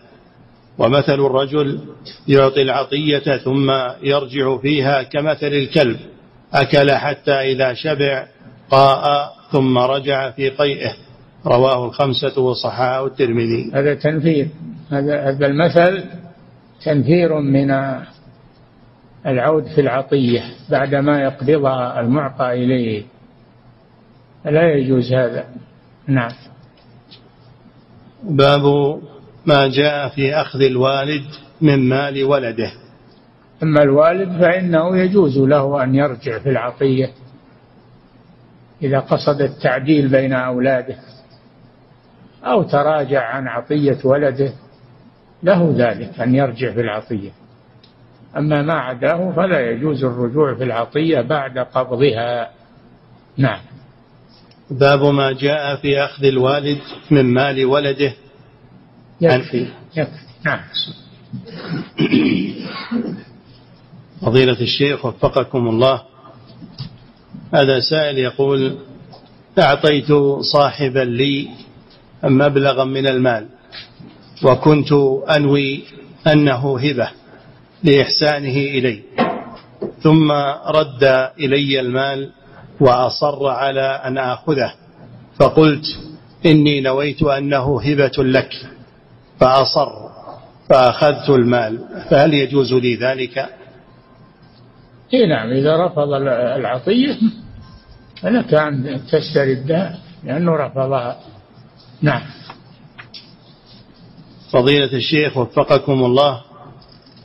ومثل الرجل يعطي العطية ثم يرجع فيها كمثل الكلب أكل حتى إذا شبع قاء ثم رجع في قيئه. رواه الخمسة وصححه الترمذي. هذا تنفير. هذا هذا المثل تنفير من العود في العطية بعدما يقبضها المعطى إليه. لا يجوز هذا. نعم. باب ما جاء في أخذ الوالد من مال ولده. أما الوالد فإنه يجوز له أن يرجع في العطية إذا قصد التعديل بين أولاده. أو تراجع عن عطية ولده له ذلك أن يرجع في العطية. أما ما عداه فلا يجوز الرجوع في العطية بعد قبضها. نعم. باب ما جاء في أخذ الوالد من مال ولده. يكفي يكفي. نعم. فضيلة الشيخ وفقكم الله. هذا سائل يقول أعطيت صاحبا لي مبلغا من المال. وكنت أنوي أنه هبة لإحسانه إلي. ثم رد إلي المال وأصر على أن آخذه. فقلت إني نويت أنه هبة لك. فأصر فأخذت المال. فهل يجوز لي ذلك؟ إي نعم إذا رفض العطية فلك أن تستردها لأنه رفضها. نعم. فضيلة الشيخ وفقكم الله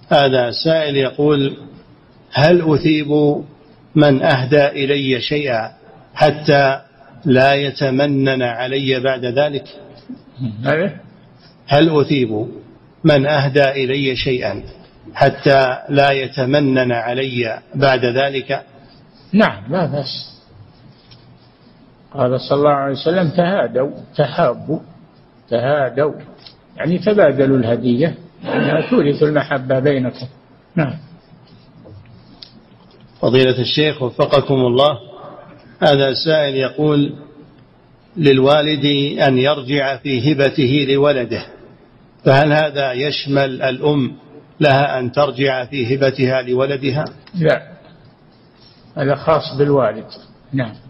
هذا سائل يقول هل أثيب من أهدى إلي شيئا حتى لا يتمنن علي بعد ذلك؟ هل أثيب من أهدى إلي شيئا حتى لا يتمنن علي بعد ذلك؟ نعم لا بأس قال صلى الله عليه وسلم تهادوا تحابوا تهادوا. يعني تبادلوا الهدية. يعني تورث المحبة بينكم. نعم. فضيلة الشيخ وفقكم الله هذا سائل يقول للوالد أن يرجع في هبته لولده. فهل هذا يشمل الأم لها أن ترجع في هبتها لولدها؟ لا. هذا خاص بالوالد. نعم.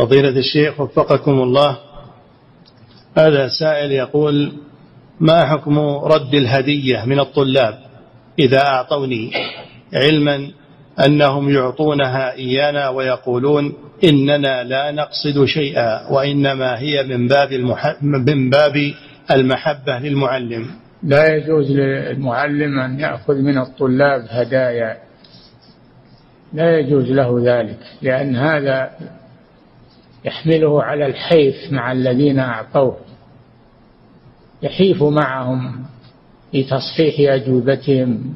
فضيلة الشيخ وفقكم الله. هذا سائل يقول ما حكم رد الهدية من الطلاب إذا أعطوني علما أنهم يعطونها إيانا ويقولون إننا لا نقصد شيئا وإنما هي من باب من باب المحبة للمعلم لا يجوز للمعلم أن يأخذ من الطلاب هدايا. لا يجوز له ذلك لأن هذا يحمله على الحيف مع الذين أعطوه. يحيف معهم في تصحيح أجوبتهم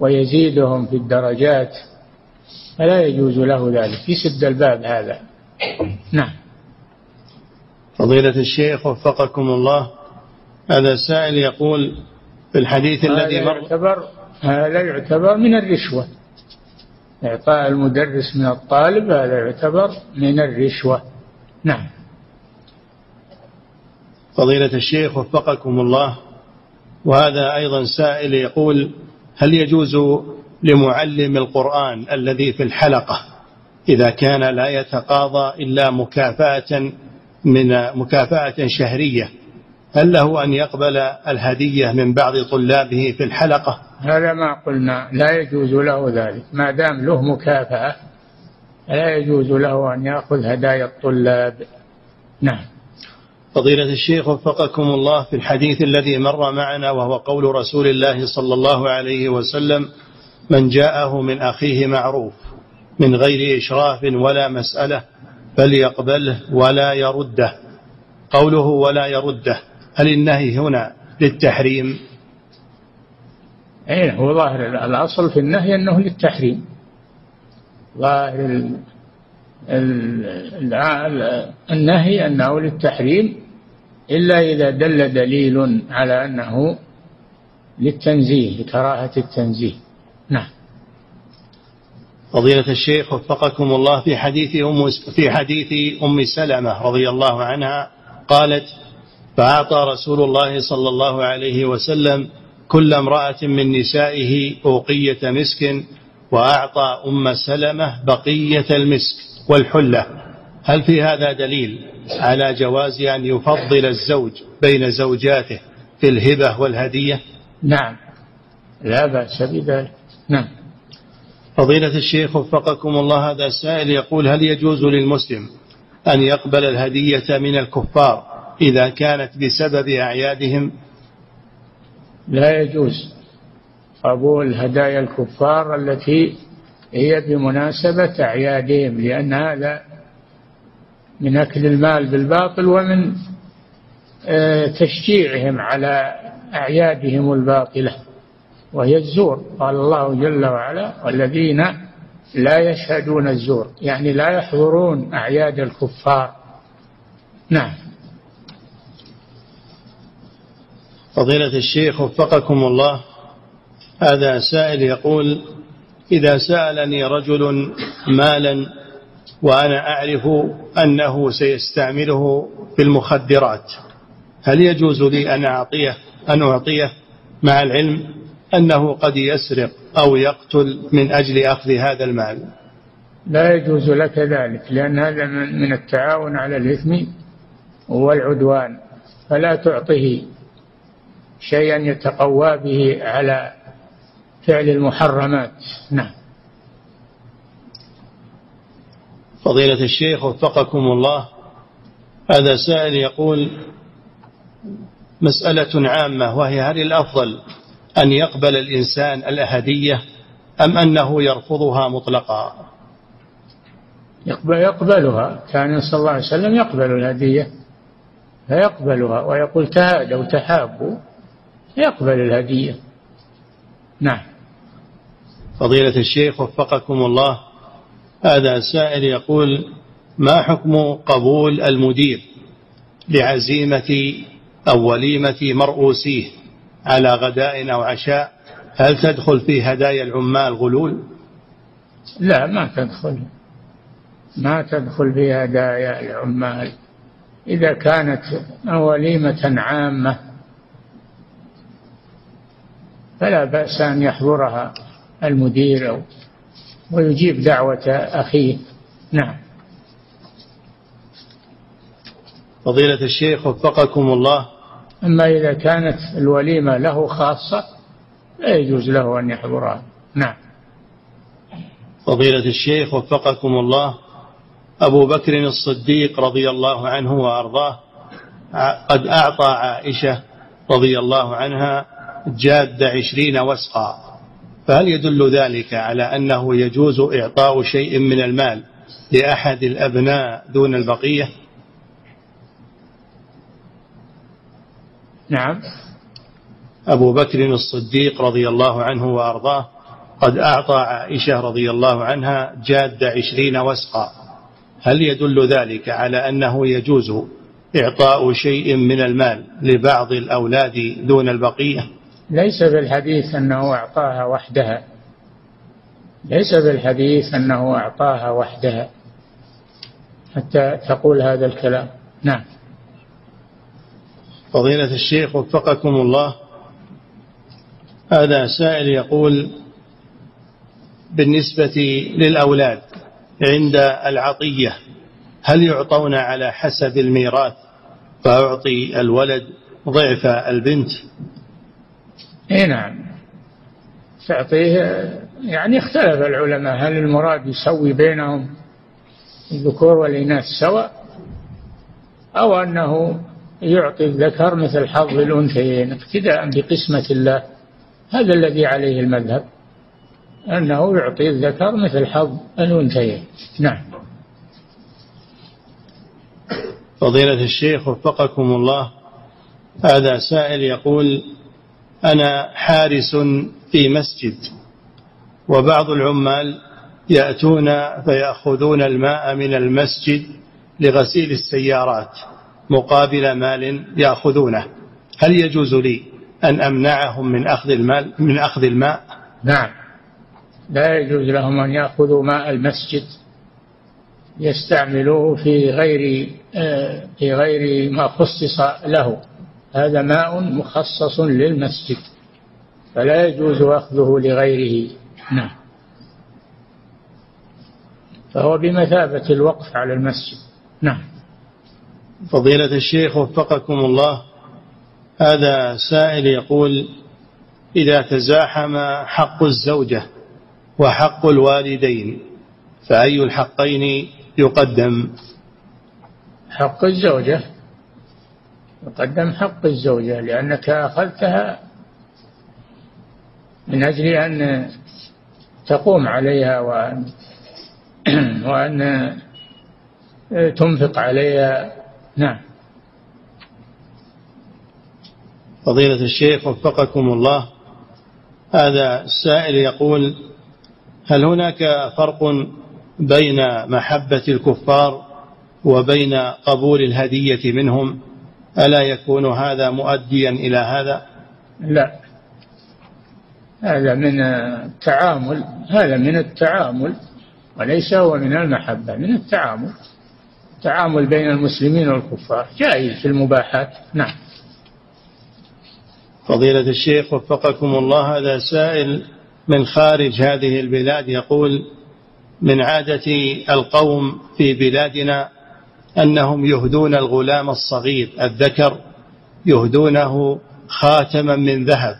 ويزيدهم في الدرجات فلا يجوز له ذلك. يسد الباب هذا. نعم. فضيلة الشيخ وفقكم الله هذا سائل يقول في الحديث الذي مر يعتبر هذا يعتبر من الرشوة. إعطاء المدرس من الطالب هذا يعتبر من الرشوة. نعم. فضيلة الشيخ وفقكم الله وهذا أيضا سائل يقول هل يجوز لمعلم القرآن الذي في الحلقة إذا كان لا يتقاضى إلا مكافأة من مكافأة شهرية هل له أن يقبل الهدية من بعض طلابه في الحلقة؟ هذا ما قلنا لا يجوز له ذلك. ما دام له مكافأة لا يجوز له أن يأخذ هدايا الطلاب. نعم. فضيلة الشيخ وفقكم الله في الحديث الذي مر معنا وهو قول رسول الله صلى الله عليه وسلم من جاءه من أخيه معروف من غير إشراف ولا مسألة فليقبله ولا يرده. قوله ولا يرده. هل النهي هنا للتحريم؟ أي هو ظاهر الأصل في النهي أنه للتحريم. ظاهر النهي أنه للتحريم إلا إذا دل دليل على أنه للتنزيه لكراهة التنزيه. نعم. فضيلة الشيخ وفقكم الله في حديث أم في حديث أم سلمة رضي الله عنها قالت فأعطى رسول الله صلى الله عليه وسلم كل امرأة من نسائه أوقية مسك وأعطى أم سلمة بقية المسك والحلة. هل في هذا دليل على جواز أن يفضل الزوج بين زوجاته في الهبة والهدية؟ نعم. لا بأس بذلك. نعم. فضيلة الشيخ وفقكم الله هذا السائل يقول هل يجوز للمسلم أن يقبل الهدية من الكفار إذا كانت بسبب أعيادهم. لا يجوز قبول هدايا الكفار التي هي بمناسبة أعيادهم لأن هذا من أكل المال بالباطل ومن آه، تشجيعهم على أعيادهم الباطلة. وهي الزور. قال الله جل وعلا والذين لا يشهدون الزور يعني لا يحضرون أعياد الكفار. نعم. فضيلة الشيخ وفقكم الله. هذا سائل يقول إذا سألني رجل مالا وأنا أعرف أنه سيستعمله في المخدرات هل يجوز لي أن أعطيه أن أعطيه مع العلم أنه قد يسرق أو يقتل من أجل أخذ هذا المال؟ لا يجوز لك ذلك لأن هذا من التعاون على الإثم والعدوان فلا تعطه شيئا يتقوى به على فعل المحرمات. نعم. فضيلة الشيخ وفقكم الله هذا سائل يقول مسألة عامة وهي هل الأفضل أن يقبل الإنسان الأهدية أم أنه يرفضها مطلقا؟ يقبل يقبلها. كان صلى الله عليه وسلم يقبل الهدية فيقبلها ويقول تهادوا تحابوا يقبل الهدية نعم. فضيلة الشيخ وفقكم الله هذا سائل يقول ما حكم قبول المدير لعزيمة أو وليمة مرؤوسيه على غداء أو عشاء؟ هل تدخل في هدايا العمال غلول؟ لا ما تدخل. ما تدخل في هدايا العمال. إذا كانت وليمة عامة فلا بأس أن يحضرها المدير أو ويجيب دعوة أخيه. نعم. فضيلة الشيخ وفقكم الله. أما إذا كانت الوليمة له خاصة لا يجوز له أن يحضرها. نعم. فضيلة الشيخ وفقكم الله. أبو بكر الصديق رضي الله عنه وأرضاه قد أعطى عائشة رضي الله عنها جاد عشرين وسقا. فهل يدل ذلك على أنه يجوز إعطاء شيء من المال لأحد الأبناء دون البقية؟ نعم. أبو بكر الصديق رضي الله عنه وأرضاه قد أعطى عائشة رضي الله عنها جاد عشرين وسقا. هل يدل ذلك على أنه يجوز إعطاء شيء من المال لبعض الأولاد دون البقية؟ ليس بالحديث أنه أعطاها وحدها. ليس بالحديث أنه أعطاها وحدها. حتى تقول هذا الكلام. نعم. فضيلة الشيخ وفقكم الله. هذا سائل يقول بالنسبة للأولاد عند العطية هل يعطون على حسب الميراث؟ فأعطي الولد ضعف البنت. إي نعم. تعطيه يعني اختلف العلماء هل المراد يسوي بينهم الذكور والإناث سواء أو أنه يعطي الذكر مثل حظ الأنثيين اقتداء بقسمة الله. هذا الذي عليه المذهب أنه يعطي الذكر مثل حظ الأنثيين. نعم. فضيلة الشيخ وفقكم الله هذا سائل يقول أنا حارس في مسجد وبعض العمال يأتون فيأخذون الماء من المسجد لغسيل السيارات مقابل مال يأخذونه. هل يجوز لي أن أمنعهم من أخذ المال من أخذ الماء؟ نعم. لا يجوز لهم أن يأخذوا ماء المسجد يستعملوه في غير آه، في غير ما خصص له. هذا ماء مخصص للمسجد فلا يجوز أخذه لغيره. نعم. فهو بمثابة الوقف على المسجد. نعم. فضيلة الشيخ وفقكم الله هذا سائل يقول إذا تزاحم حق الزوجة وحق الوالدين فأي الحقين يقدم؟ حق الزوجة؟ يقدم حق الزوجة لأنك أخذتها من أجل أن تقوم عليها وأن [clears throat] وأن تنفق عليها. نعم. فضيلة الشيخ وفقكم الله. هذا السائل يقول هل هناك فرق بين محبة الكفار وبين قبول الهدية منهم؟ ألا يكون هذا مؤديا إلى هذا؟ لا. هذا من التعامل هذا من التعامل وليس هو من المحبة من التعامل. التعامل بين المسلمين والكفار جائز في المباحات. نعم. فضيلة الشيخ وفقكم الله هذا سائل من خارج هذه البلاد يقول من عادة القوم في بلادنا أنهم يهدون الغلام الصغير الذكر يهدونه خاتما من ذهب.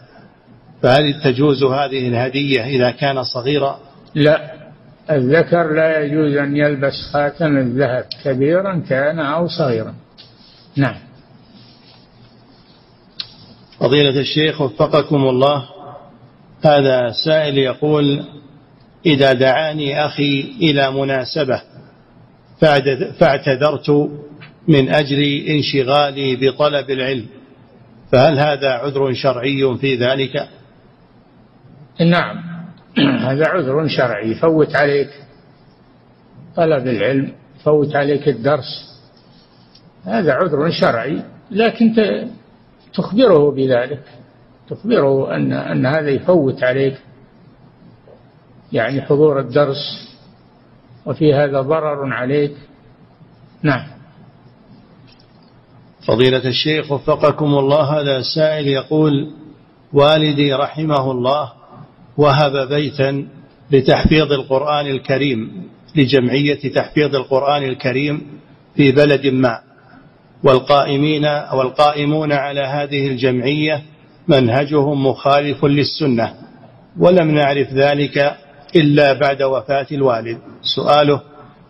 فهل تجوز هذه الهدية إذا كان صغيرا؟ لا الذكر لا يجوز أن يلبس خاتم الذهب كبيرا كان أو صغيرا. نعم. فضيلة الشيخ وفقكم الله. هذا سائل يقول إذا دعاني أخي إلى مناسبة فاعتذرت من أجل انشغالي بطلب العلم. فهل هذا عذر شرعي في ذلك؟ نعم. [clears throat] هذا عذر شرعي. يفوت عليك طلب العلم يفوت عليك الدرس. هذا عذر شرعي لكن تخبره بذلك. تخبره أن أن هذا يفوت عليك. يعني حضور الدرس وفي هذا ضرر عليك. نعم. فضيلة الشيخ وفقكم الله هذا سائل يقول والدي رحمه الله وهب بيتا لتحفيظ القرآن الكريم لجمعية تحفيظ القرآن الكريم في بلد ما. والقائمين والقائمون على هذه الجمعية منهجهم مخالف للسنة ولم نعرف ذلك إلا بعد وفاة الوالد. سؤاله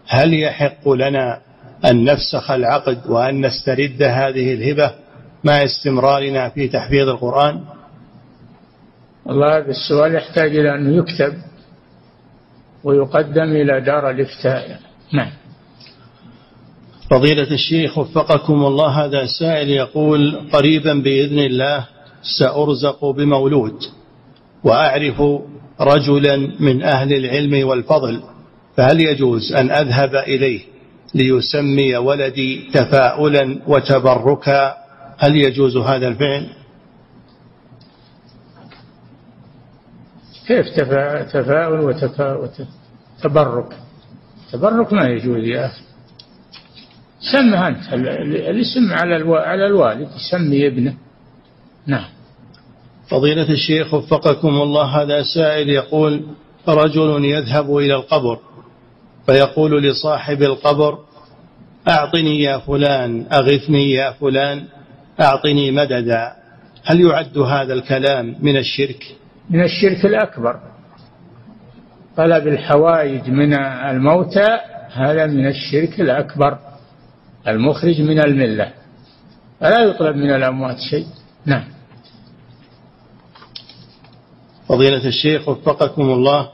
هل يحق لنا أن نفسخ العقد وأن نسترد هذه الهبة مع استمرارنا في تحفيظ القرآن؟ والله هذا السؤال يحتاج إلى أنه يكتب ويقدم إلى دار الإفتاء. نعم. فضيلة الشيخ وفقكم الله هذا سائل يقول قريبا بإذن الله سأرزق بمولود وأعرف رجلا من أهل العلم والفضل فهل يجوز أن أذهب إليه ليسمي ولدي تفاؤلا وتبركا؟ هل يجوز هذا الفعل؟ كيف تفاؤل وتبرك تبرك ما يجوز يا أخي. سمه أنت الاسم على الوالد يسمي ابنه. نعم. فضيلة الشيخ وفقكم الله هذا سائل يقول رجل يذهب إلى القبر فيقول لصاحب القبر أعطني يا فلان أغثني يا فلان أعطني مددا. هل يعد هذا الكلام من الشرك؟ من الشرك الأكبر. طلب الحوائج من الموتى هذا من الشرك الأكبر. المخرج من الملة. فلا يطلب من الأموات شيء؟ نعم. فضيلة الشيخ وفقكم الله.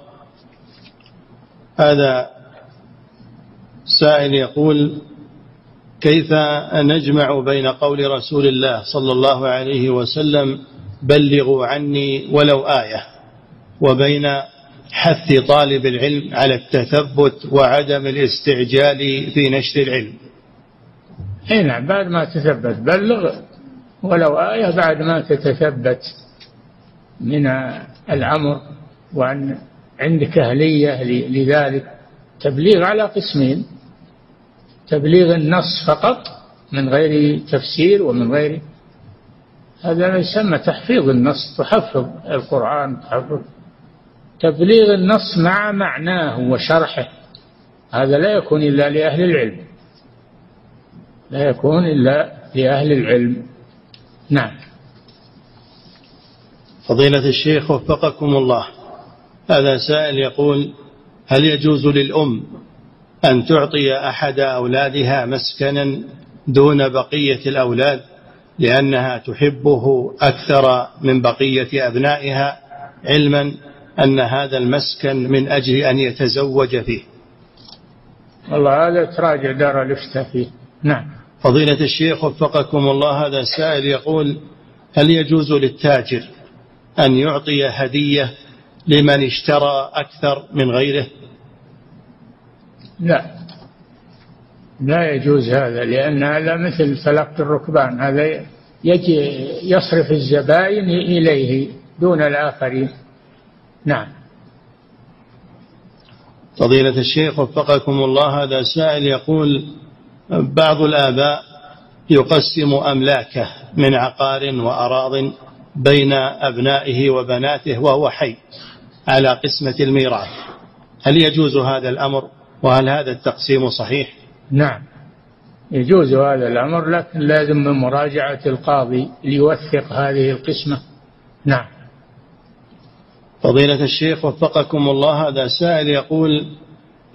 هذا سائل يقول كيف نجمع بين قول رسول الله صلى الله عليه وسلم بلغوا عني ولو آية وبين حث طالب العلم على التثبت وعدم الاستعجال في نشر العلم. اي نعم بعد ما تثبت بلغ ولو آية بعد ما تتثبت من الأمر وأن عندك أهلية لذلك. تبليغ على قسمين. تبليغ النص فقط من غير تفسير ومن غير هذا يسمى تحفيظ النص تحفظ القرآن تحفظ. تبليغ النص مع معناه وشرحه. هذا لا يكون إلا لأهل العلم. لا يكون إلا لأهل العلم. نعم. فضيلة الشيخ وفقكم الله. هذا سائل يقول هل يجوز للأم أن تعطي أحد أولادها مسكنا دون بقية الأولاد لأنها تحبه أكثر من بقية أبنائها علما أن هذا المسكن من أجل أن يتزوج فيه؟ والله هذا تراجع دار الإفتاء فيه. نعم. فضيلة الشيخ وفقكم الله هذا سائل يقول هل يجوز للتاجر أن يعطي هدية لمن اشترى أكثر من غيره؟ لا. لا يجوز هذا لأن هذا مثل تلقي الركبان هذا يجي يصرف الزبائن إليه دون الآخرين. نعم. فضيلة الشيخ وفقكم الله هذا سائل يقول بعض الآباء يقسم أملاكه من عقار وأراض بين أبنائه وبناته وهو حي على قسمة الميراث. هل يجوز هذا الأمر؟ وهل هذا التقسيم صحيح؟ نعم. يجوز هذا الأمر لكن لازم من مراجعة القاضي ليوثق هذه القسمة. نعم. فضيلة الشيخ وفقكم الله هذا سائل يقول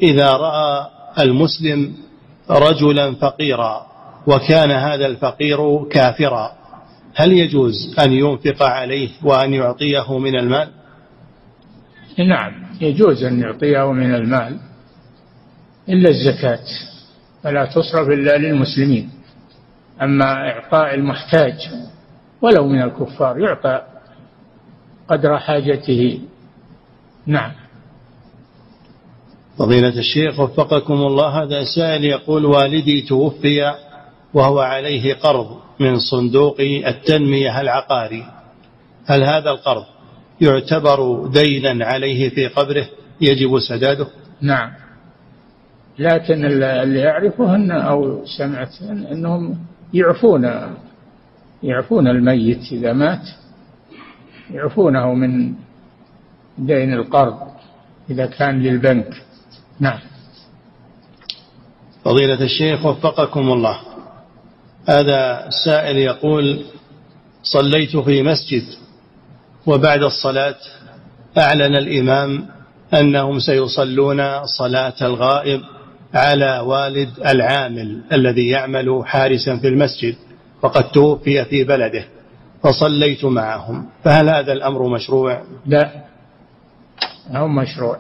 إذا رأى المسلم رجلا فقيرا وكان هذا الفقير كافرا هل يجوز أن ينفق عليه وأن يعطيه من المال؟ نعم يجوز أن يعطيه من المال إلا الزكاة فلا تصرف إلا للمسلمين. أما إعطاء المحتاج ولو من الكفار يعطى قدر حاجته. نعم. فضيلة الشيخ وفقكم الله هذا سائل يقول والدي توفي وهو عليه قرض من صندوق التنمية العقاري. هل هذا القرض يعتبر دينا عليه في قبره؟ يجب سداده؟ نعم. لكن اللي يعرفه أن أو سمعت أنهم يعفون يعفون الميت إذا مات. يعفونه من دين القرض إذا كان للبنك. نعم. فضيلة الشيخ وفقكم الله. هذا سائل يقول صليت في مسجد وبعد الصلاة أعلن الإمام أنهم سيصلون صلاة الغائب على والد العامل الذي يعمل حارسا في المسجد وقد توفي في بلده فصليت معهم. فهل هذا الأمر مشروع؟ لا هو مشروع.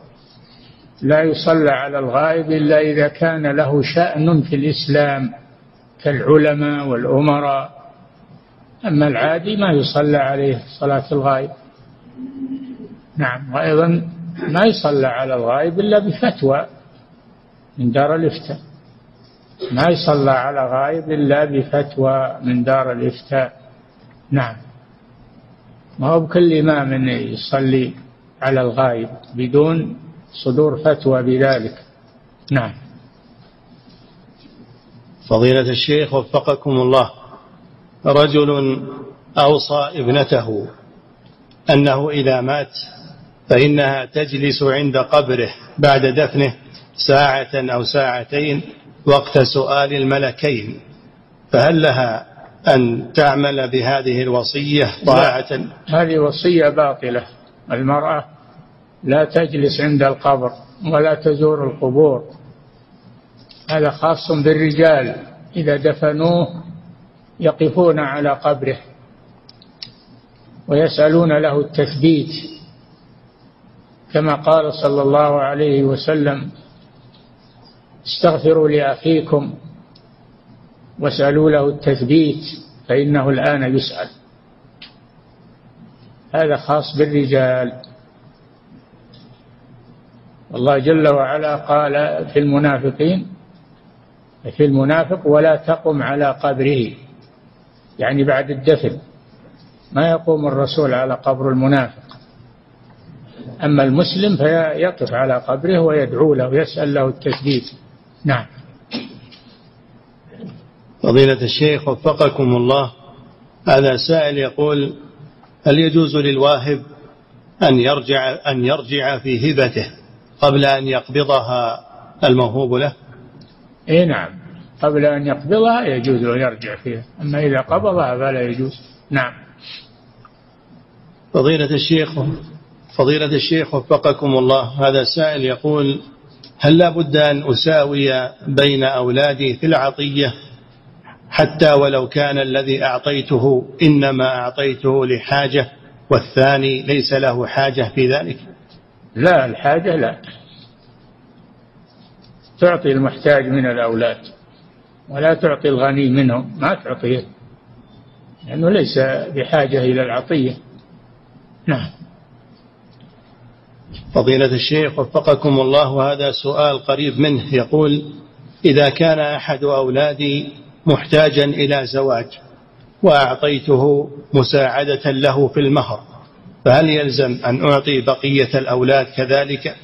لا يصلى على الغائب إلا إذا كان له شأن في الإسلام. كالعلماء والأمراء. أما العادي ما يصلى عليه صلاة الغائب. نعم وأيضا ما يصلى على الغائب إلا بفتوى من دار الإفتاء. ما يصلى على غائب إلا بفتوى من دار الإفتاء. نعم. ما هو بكل إمام يصلي على الغائب بدون صدور فتوى بذلك. نعم. فضيلة الشيخ وفقكم الله رجل أوصى ابنته أنه إذا مات فإنها تجلس عند قبره بعد دفنه ساعة أو ساعتين وقت سؤال الملكين فهل لها أن تعمل بهذه الوصية طاعة؟ هذه وصية باطلة. المرأة لا تجلس عند القبر ولا تزور القبور. هذا خاص بالرجال إذا دفنوه يقفون على قبره ويسألون له التثبيت. كما قال صلى الله عليه وسلم استغفروا لأخيكم واسألوا له التثبيت فإنه الآن يسأل. هذا خاص بالرجال. الله جل وعلا قال في المنافقين في المنافق ولا تقم على قبره. يعني بعد الدفن. ما يقوم الرسول على قبر المنافق. أما المسلم فيقف على قبره ويدعو له ويسأل له التثبيت نعم. فضيلة الشيخ وفقكم الله. هذا سائل يقول هل يجوز للواهب أن يرجع أن يرجع في هبته قبل أن يقبضها الموهوب له؟ إيه نعم. قبل أن يقبضها يجوز أن يرجع فيها. أما إذا قبضها فلا يجوز. نعم. فضيلة الشيخ فضيلة الشيخ وفقكم الله هذا سائل يقول هل لا بد أن أساوي بين أولادي في العطية؟ حتى ولو كان الذي أعطيته إنما أعطيته لحاجة والثاني ليس له حاجة في ذلك؟ لا الحاجة لا. تعطي المحتاج من الأولاد ولا تعطي الغني منهم ما تعطيه لأنه ليس بحاجة إلى العطية. نعم. فضيلة الشيخ وفقكم الله وهذا سؤال قريب منه. يقول إذا كان أحد أولادي محتاجا إلى زواج وأعطيته مساعدة له في المهر فهل يلزم أن أعطي بقية الأولاد كذلك؟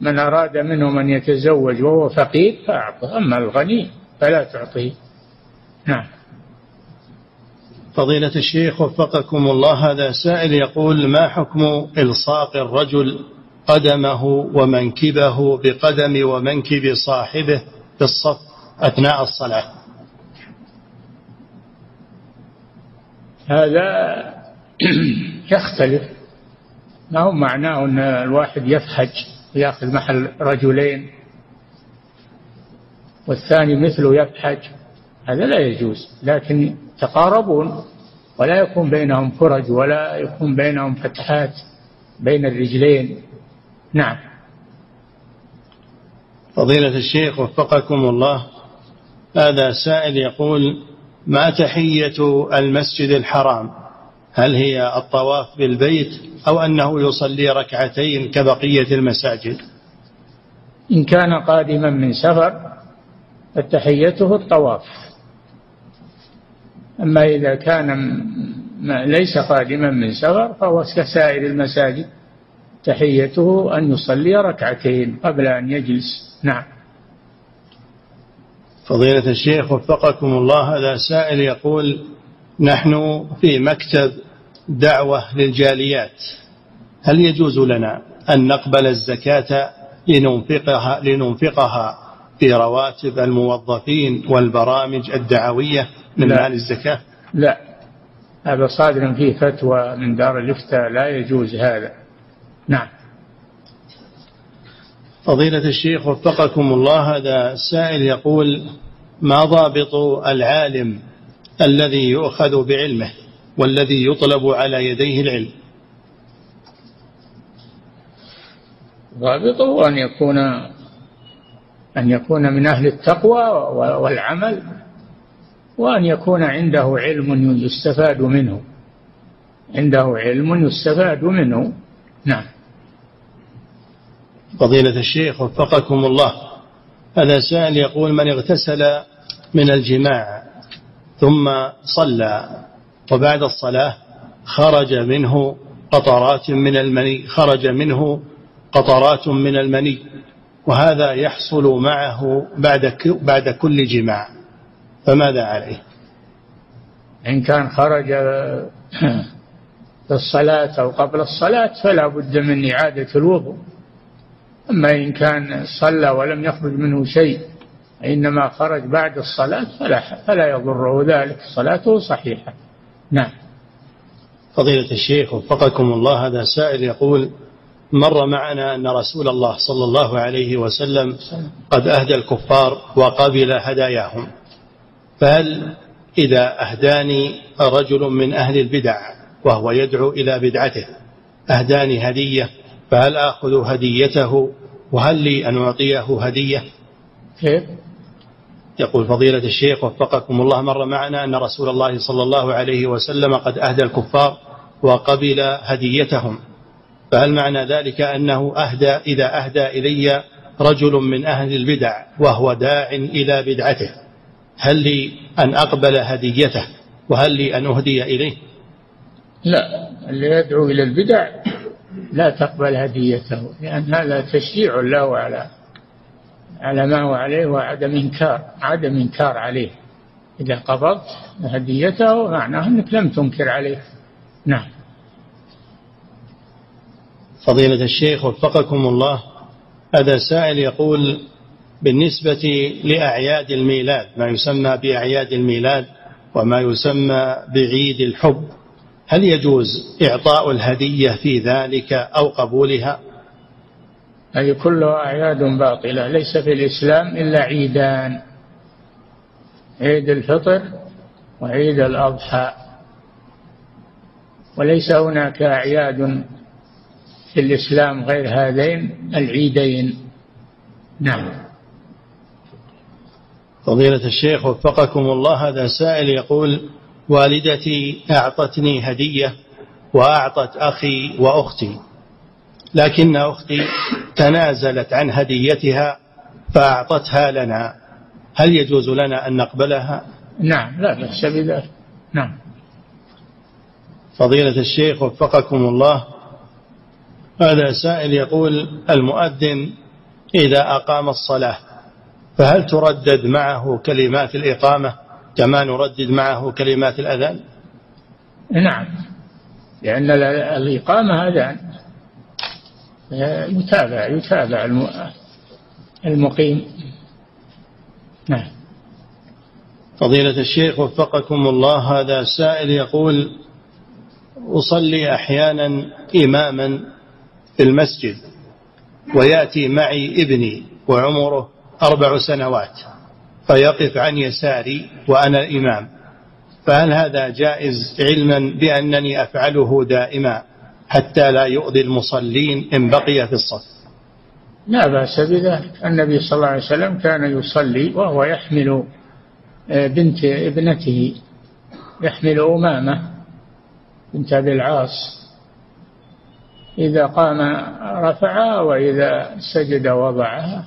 من أراد منهم أن يتزوج وهو فقير فأعطه أما الغني فلا تعطيه. نعم. فضيلة الشيخ وفقكم الله هذا سائل يقول ما حكم إلصاق الرجل قدمه ومنكبه بقدم ومنكب صاحبه في الصف أثناء الصلاة؟ هذا يختلف. ما هو معناه أن الواحد يفحج؟ ويأخذ محل رجلين والثاني مثله يفحج. هذا لا يجوز لكن يتقاربون ولا يكون بينهم فرج ولا يكون بينهم فتحات بين الرجلين. نعم. فضيلة الشيخ وفقكم الله هذا سائل يقول ما تحية المسجد الحرام؟ هل هي الطواف بالبيت أو أنه يصلي ركعتين كبقية المساجد؟ إن كان قادما من سفر فتحيته الطواف. أما إذا كان ليس قادما من سفر فهو كسائر المساجد تحيته أن يصلي ركعتين قبل أن يجلس. نعم. فضيلة الشيخ وفقكم الله هذا سائل يقول نحن في مكتب دعوة للجاليات. هل يجوز لنا أن نقبل الزكاة لننفقها, لننفقها في رواتب الموظفين والبرامج الدعوية من لا. مال الزكاة؟ لا. هذا صادر فيه فتوى من دار الإفتاء. لا يجوز هذا. نعم. فضيلة الشيخ وفقكم الله هذا سائل يقول ما ضابط العالم الذي يؤخذ بعلمه والذي يطلب على يديه العلم. ضابطه أن يكون أن يكون من أهل التقوى والعمل وأن يكون عنده علم يستفاد منه. عنده علم يستفاد منه. نعم. فضيلة الشيخ وفقكم الله هذا سائل يقول من اغتسل من الجماع ثم صلى وبعد الصلاة خرج منه قطرات من المني خرج منه قطرات من المني وهذا يحصل معه بعد بعد كل جماع فماذا عليه؟ إن كان خرج في الصلاة أو قبل الصلاة فلا بد من إعادة الوضوء أما إن كان صلى ولم يخرج منه شيء إنما خرج بعد الصلاة فلا, فلا يضره ذلك. صلاته صحيحة. نعم. فضيلة الشيخ وفقكم الله هذا سائل يقول مر معنا أن رسول الله صلى الله عليه وسلم قد أهدى الكفار وقبل هداياهم. فهل إذا أهداني رجل من أهل البدع وهو يدعو إلى بدعته أهداني هدية فهل آخذ هديته؟ وهل لي أن أعطيه هدية؟ كيف؟ يقول فضيلة الشيخ وفقكم الله مر معنا أن رسول الله صلى الله عليه وسلم قد أهدى الكفار وقبل هديتهم. فهل معنى ذلك أنه أهدى إذا أهدى إلي رجل من أهل البدع وهو داع إلى بدعته؟ هل لي أن أقبل هديته وهل لي أن أهدي إليه؟ لا اللي يدعو إلى البدع لا تقبل هديته لأن هذا تشجيع له على على ما هو عليه وعدم إنكار عدم إنكار عليه. إذا قبضت هديته معناه أنك لم تنكر عليه. نعم. فضيلة الشيخ وفقكم الله هذا سائل يقول بالنسبة لأعياد الميلاد ما يسمى بأعياد الميلاد وما يسمى بعيد الحب هل يجوز إعطاء الهدية في ذلك أو قبولها؟ هذه كلها أعياد باطلة ليس في الإسلام إلا عيدان عيد الفطر وعيد الأضحى. وليس هناك أعياد في الإسلام غير هذين العيدين. نعم. فضيلة الشيخ وفقكم الله هذا سائل يقول والدتي أعطتني هدية وأعطت أخي وأختي. لكن أختي تنازلت عن هديتها فأعطتها لنا. هل يجوز لنا أن نقبلها؟ نعم لا بأس بذلك. نعم. فضيلة الشيخ وفقكم الله. هذا سائل يقول المؤذن إذا أقام الصلاة فهل تردد معه كلمات الإقامة كما نردد معه كلمات الأذان؟ نعم. لأن الإقامة أذان. يتابع يتابع المقيم. نعم. فضيلة الشيخ وفقكم الله هذا سائل يقول أصلي أحيانا إماما في المسجد ويأتي معي ابني وعمره أربع سنوات فيقف عن يساري وأنا الإمام فهل هذا جائز علما بأنني أفعله دائما؟ حتى لا يؤذي المصلين إن بقي في الصف. لا بأس بذلك. النبي صلى الله عليه وسلم كان يصلي وهو يحمل آه، بنت ابنته يحمل أمامة بنت أبي العاص. إذا قام رفعها وإذا سجد وضعها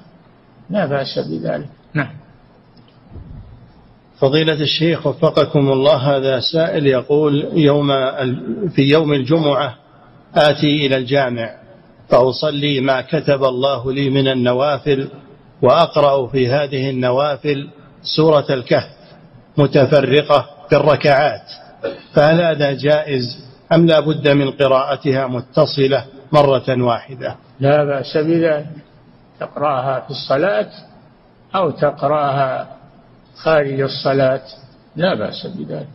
لا بأس بذلك. نعم. فضيلة الشيخ وفقكم الله هذا سائل يقول يوم في يوم الجمعة آتي إلى الجامع فأصلي ما كتب الله لي من النوافل وأقرأ في هذه النوافل سورة الكهف متفرقة في الركعات. فهل هذا جائز أم لا بد من قراءتها متصلة مرة واحدة؟ لا بأس بذلك. تقرأها في الصلاة أو تقرأها خارج الصلاة. لا بأس بذلك.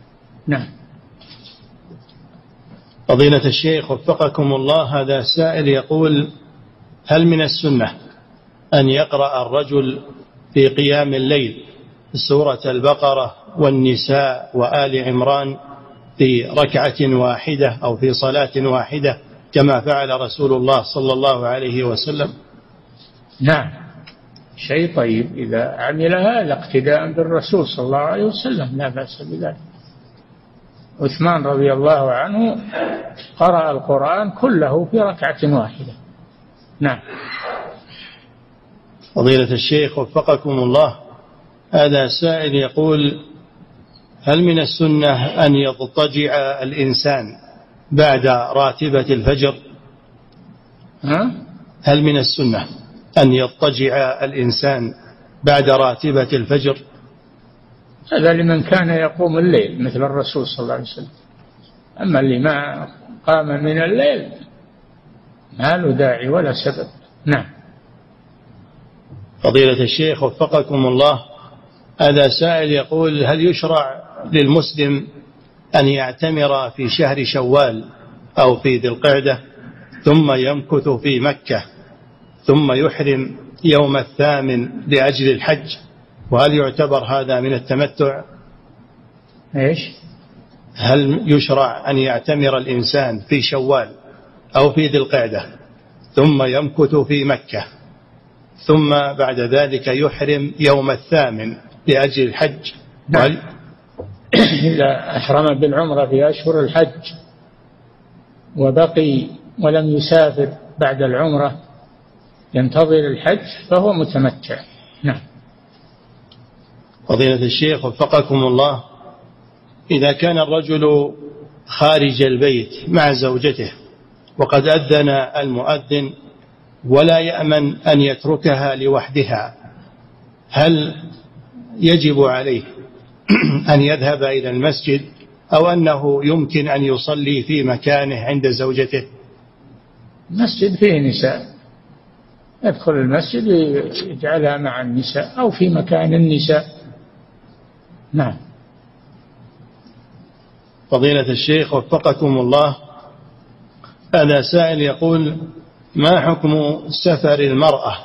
نعم. فضيلة الشيخ وفقكم الله هذا سائل يقول هل من السنة أن يقرأ الرجل في قيام الليل سورة البقرة والنساء وآل عمران في ركعة واحدة أو في صلاة واحدة كما فعل رسول الله صلى الله عليه وسلم؟ نعم. شيء طيب إذا عمل هذا اقتداء بالرسول صلى الله عليه وسلم لا بأس بذلك. عثمان رضي الله عنه قرأ القرآن كله في ركعة واحدة. نعم. فضيلة الشيخ وفقكم الله. هذا سائل يقول هل من السنة أن يضطجع الإنسان بعد راتبة الفجر؟ ها؟ هل من السنة أن يضطجع الإنسان بعد راتبة الفجر؟ هذا لمن كان يقوم الليل مثل الرسول صلى الله عليه وسلم. أما اللي ما قام من الليل ما له داعي ولا سبب. نعم. فضيلة الشيخ وفقكم الله هذا سائل يقول هل يشرع للمسلم أن يعتمر في شهر شوال أو في ذي القعدة ثم يمكث في مكة ثم يحرم يوم الثامن لأجل الحج؟ وهل يعتبر هذا من التمتع؟ إيش؟ هل يشرع أن يعتمر الإنسان في شوال أو في ذي القعدة ثم يمكث في مكة ثم بعد ذلك يحرم يوم الثامن لأجل الحج؟ نعم. [coughs] إذا أحرم بالعمرة في أشهر الحج وبقي ولم يسافر بعد العمرة ينتظر الحج فهو متمتع. نعم. فضيلة الشيخ وفقكم الله إذا كان الرجل خارج البيت مع زوجته وقد أذن المؤذن ولا يأمن أن يتركها لوحدها هل يجب عليه [clears throat] أن يذهب إلى المسجد أو أنه يمكن أن يصلي في مكانه عند زوجته؟ المسجد فيه نساء. يدخل المسجد يجعلها مع النساء أو في مكان النساء. نعم. فضيلة الشيخ وفقكم الله هذا سائل يقول ما حكم سفر المرأة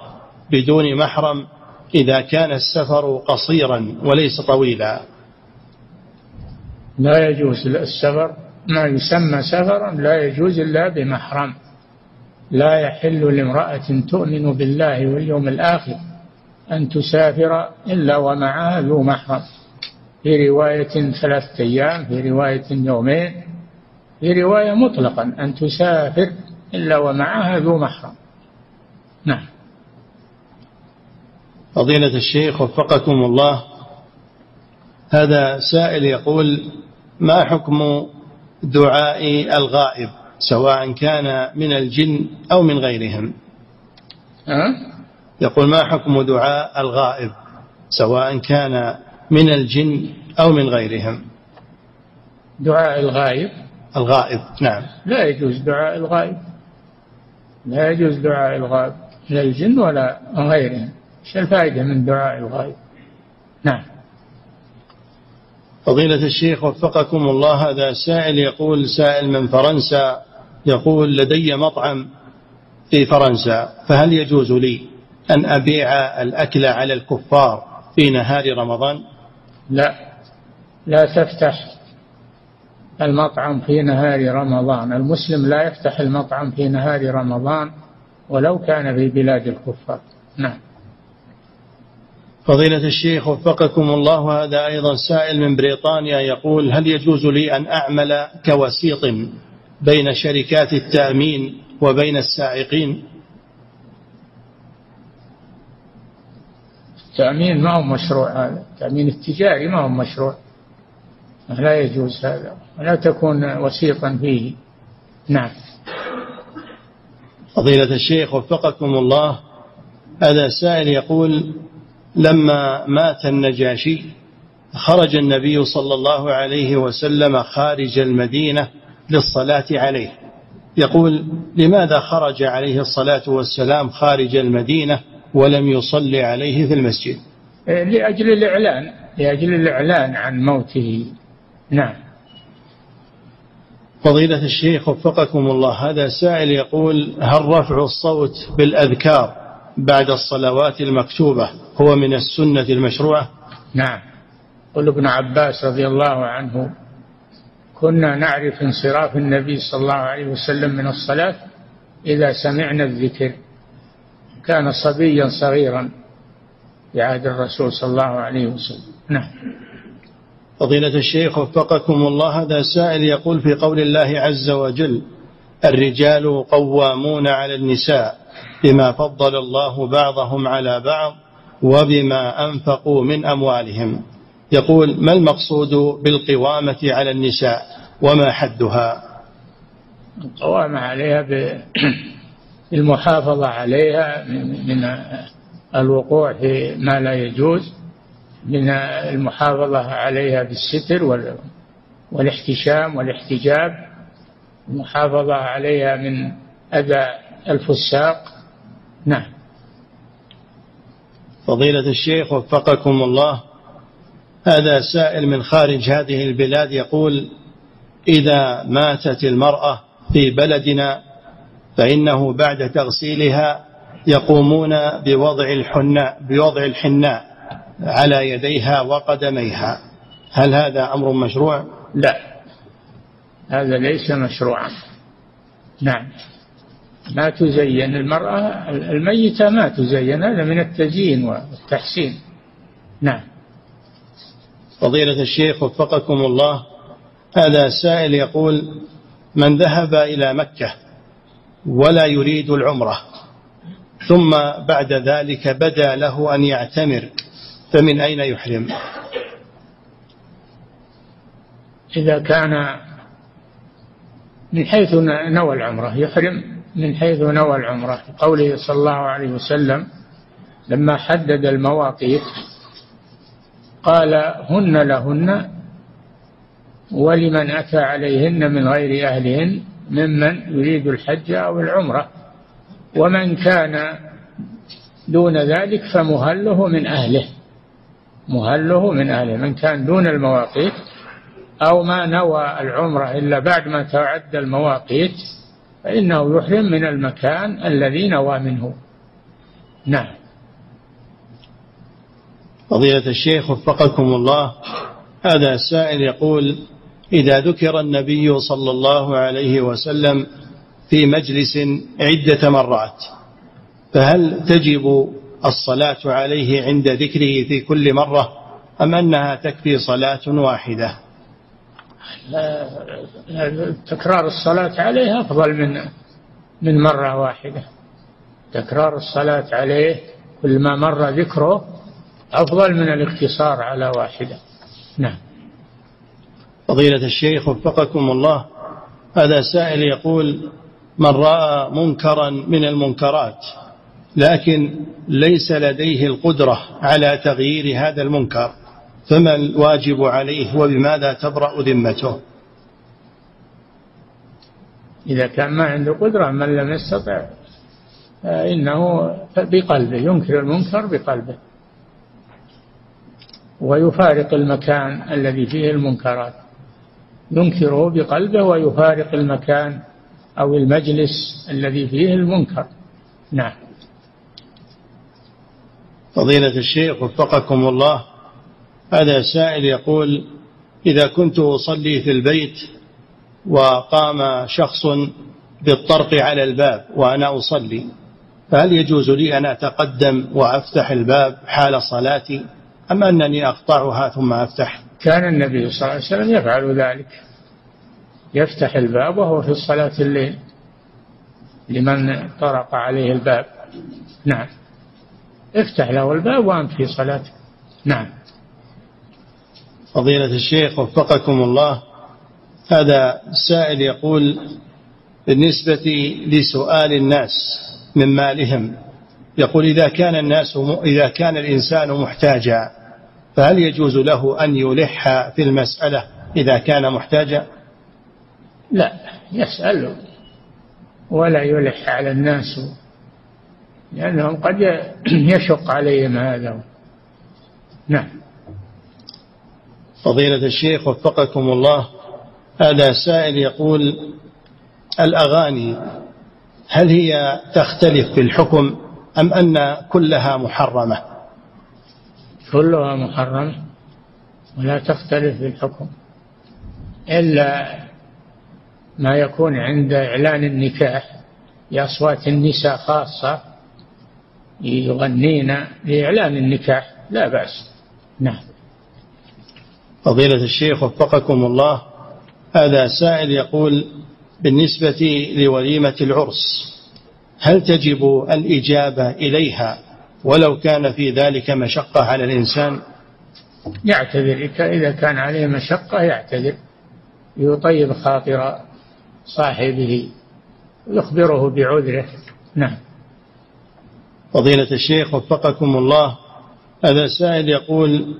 بدون محرم إذا كان السفر قصيرا وليس طويلا؟ لا يجوز السفر ما يسمى سفرا لا يجوز إلا بمحرم. لا يحل لامرأة تؤمن بالله واليوم الآخر أن تسافر إلا ومعها ذو محرم. في رواية ثلاثة أيام في رواية يومين في رواية مطلقا أن تسافر إلا ومعها ذو محرم. نعم. فضيلة الشيخ وفقكم الله هذا سائل يقول ما حكم دعاء الغائب سواء كان من الجن أو من غيرهم؟ أه؟ يقول ما حكم دعاء الغائب سواء كان من الجن أو من غيرهم. دعاء الغائب. الغائب نعم. لا يجوز دعاء الغائب. لا يجوز دعاء الغائب. لا الجن ولا غيرهم. إيش الفائدة من دعاء الغائب؟ نعم. فضيلة الشيخ وفقكم الله هذا سائل يقول سائل من فرنسا يقول لدي مطعم في فرنسا فهل يجوز لي أن أبيع الأكل على الكفار في نهار رمضان؟ لا. لا تفتح المطعم في نهار رمضان. المسلم لا يفتح المطعم في نهار رمضان ولو كان في بلاد الكفار. نعم. فضيلة الشيخ وفقكم الله هذا أيضا سائل من بريطانيا يقول هل يجوز لي أن أعمل كوسيط بين شركات التأمين وبين السائقين؟ التأمين ما هو مشروع هذا. التأمين التجاري ما هو مشروع. لا يجوز هذا. ولا تكون وسيطا فيه. نعم. فضيلة الشيخ وفقكم الله هذا سائل يقول لما مات النجاشي خرج النبي صلى الله عليه وسلم خارج المدينة للصلاة عليه. يقول لماذا خرج عليه الصلاة والسلام خارج المدينة؟ ولم يصلي عليه في المسجد. لأجل الإعلان لأجل الإعلان عن موته. نعم. فضيلة الشيخ وفقكم الله هذا سائل يقول هل رفع الصوت بالأذكار بعد الصلوات المكتوبة هو من السنة المشروعة؟ نعم. قل ابن عباس رضي الله عنه كنا نعرف انصراف النبي صلى الله عليه وسلم من الصلاة إذا سمعنا الذكر. كان صبيا صغيرا في عهد الرسول صلى الله عليه وسلم. نعم. فضيلة الشيخ وفقكم الله هذا سائل يقول في قول الله عز وجل الرجال قوامون على النساء بما فضل الله بعضهم على بعض وبما أنفقوا من أموالهم. يقول ما المقصود بالقوامة على النساء وما حدها؟ القوامة عليها بالمحافظة عليها من الوقوع في ما لا يجوز من المحافظة عليها بالستر والاحتشام والاحتجاب المحافظة عليها من أذى الفساق. نعم. فضيلة الشيخ وفقكم الله هذا سائل من خارج هذه البلاد يقول إذا ماتت المرأة في بلدنا فإنه بعد تغسيلها يقومون بوضع الحناء بوضع الحناء على يديها وقدميها. هل هذا أمر مشروع؟ لا. هذا ليس مشروعا. نعم. ما تزين المرأة الميتة ما تزين هذا من التزيين والتحسين. نعم. فضيلة الشيخ وفقكم الله هذا سائل يقول من ذهب إلى مكة ولا يريد العمرة. ثم بعد ذلك بدا له أن يعتمر. فمن أين يحرم؟ إذا كان من حيث نوى العمرة يحرم من حيث نوى العمرة. قوله صلى الله عليه وسلم لما حدد المواقيت قال هن لهن ولمن أتى عليهن من غير أهلهن ممن يريد الحج أو العمرة. ومن كان دون ذلك فمهله من أهله. مهله من أهله. من كان دون المواقيت أو ما نوى العمرة إلا بعد ما تعدى المواقيت فإنه يحرم من المكان الذي نوى منه. نعم. فضيلة الشيخ وفقكم الله. هذا السائل يقول إذا ذكر النبي صلى الله عليه وسلم في مجلس عدة مرات فهل تجب الصلاة عليه عند ذكره في كل مرة أم أنها تكفي صلاة واحدة؟ تكرار الصلاة عليه أفضل من من مرة واحدة. تكرار الصلاة عليه كل ما مر ذكره أفضل من الاقتصار على واحدة. نعم. فضيلة الشيخ وفقكم الله. هذا سائل يقول من رأى منكرا من المنكرات لكن ليس لديه القدرة على تغيير هذا المنكر فما الواجب عليه وبماذا تبرأ ذمته؟ إذا كان ما عنده قدرة من لم يستطع فإنه بقلبه ينكر المنكر بقلبه. ويفارق المكان الذي فيه المنكرات. ينكره بقلبه ويفارق المكان أو المجلس الذي فيه المنكر. نعم. فضيلة الشيخ وفقكم الله هذا سائل يقول إذا كنت أصلي في البيت وقام شخص بالطرق على الباب وأنا أصلي فهل يجوز لي أن أتقدم وأفتح الباب حال صلاتي أم أنني أقطعها ثم أفتح؟ كان النبي صلى الله عليه وسلم يفعل ذلك. يفتح الباب وهو في صلاة الليل لمن طرق عليه الباب. نعم. افتح له الباب وأنت في صلاتك نعم. فضيلة الشيخ وفقكم الله هذا سائل يقول بالنسبة لسؤال الناس من مالهم يقول إذا كان الناس إذا كان الإنسان محتاجا فهل يجوز له أن يلح في المسألة إذا كان محتاجا؟ لا يسأل ولا يلح على الناس لأنهم قد [clears throat] يشق عليهم هذا. نعم. فضيلة الشيخ وفقكم الله هذا سائل يقول الأغاني هل هي تختلف في الحكم أم أن كلها محرمة؟ كلها محرمة ولا تختلف في الحكم. إلا ما يكون عند إعلان النكاح بأصوات النساء خاصة يغنين لإعلان النكاح لا بأس. نعم. فضيلة الشيخ وفقكم الله هذا سائل يقول بالنسبة لوليمة العرس هل تجب الإجابة إليها؟ ولو كان في ذلك مشقة على الإنسان. يعتذر إذا كان عليه مشقة يعتذر يطيب خاطر صاحبه يخبره بعذره. نعم. فضيلة الشيخ وفقكم الله هذا سائل يقول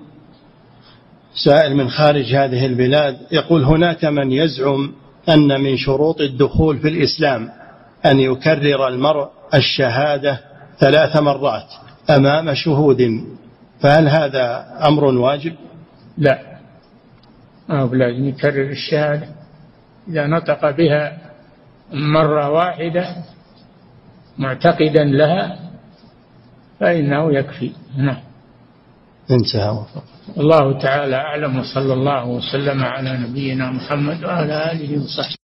سائل من خارج هذه البلاد يقول هناك من يزعم أن من شروط الدخول في الإسلام أن يكرر المرء الشهادة ثلاث مرات. أمام شهود فهل هذا أمر واجب؟ لا. ما هو لازم يكرر الشهادة. إذا نطق بها مرة واحدة معتقدا لها فإنه يكفي. نعم. انتهى. وفق الله تعالى أعلم وصلى الله وسلم على نبينا محمد وعلى آله وصحبه.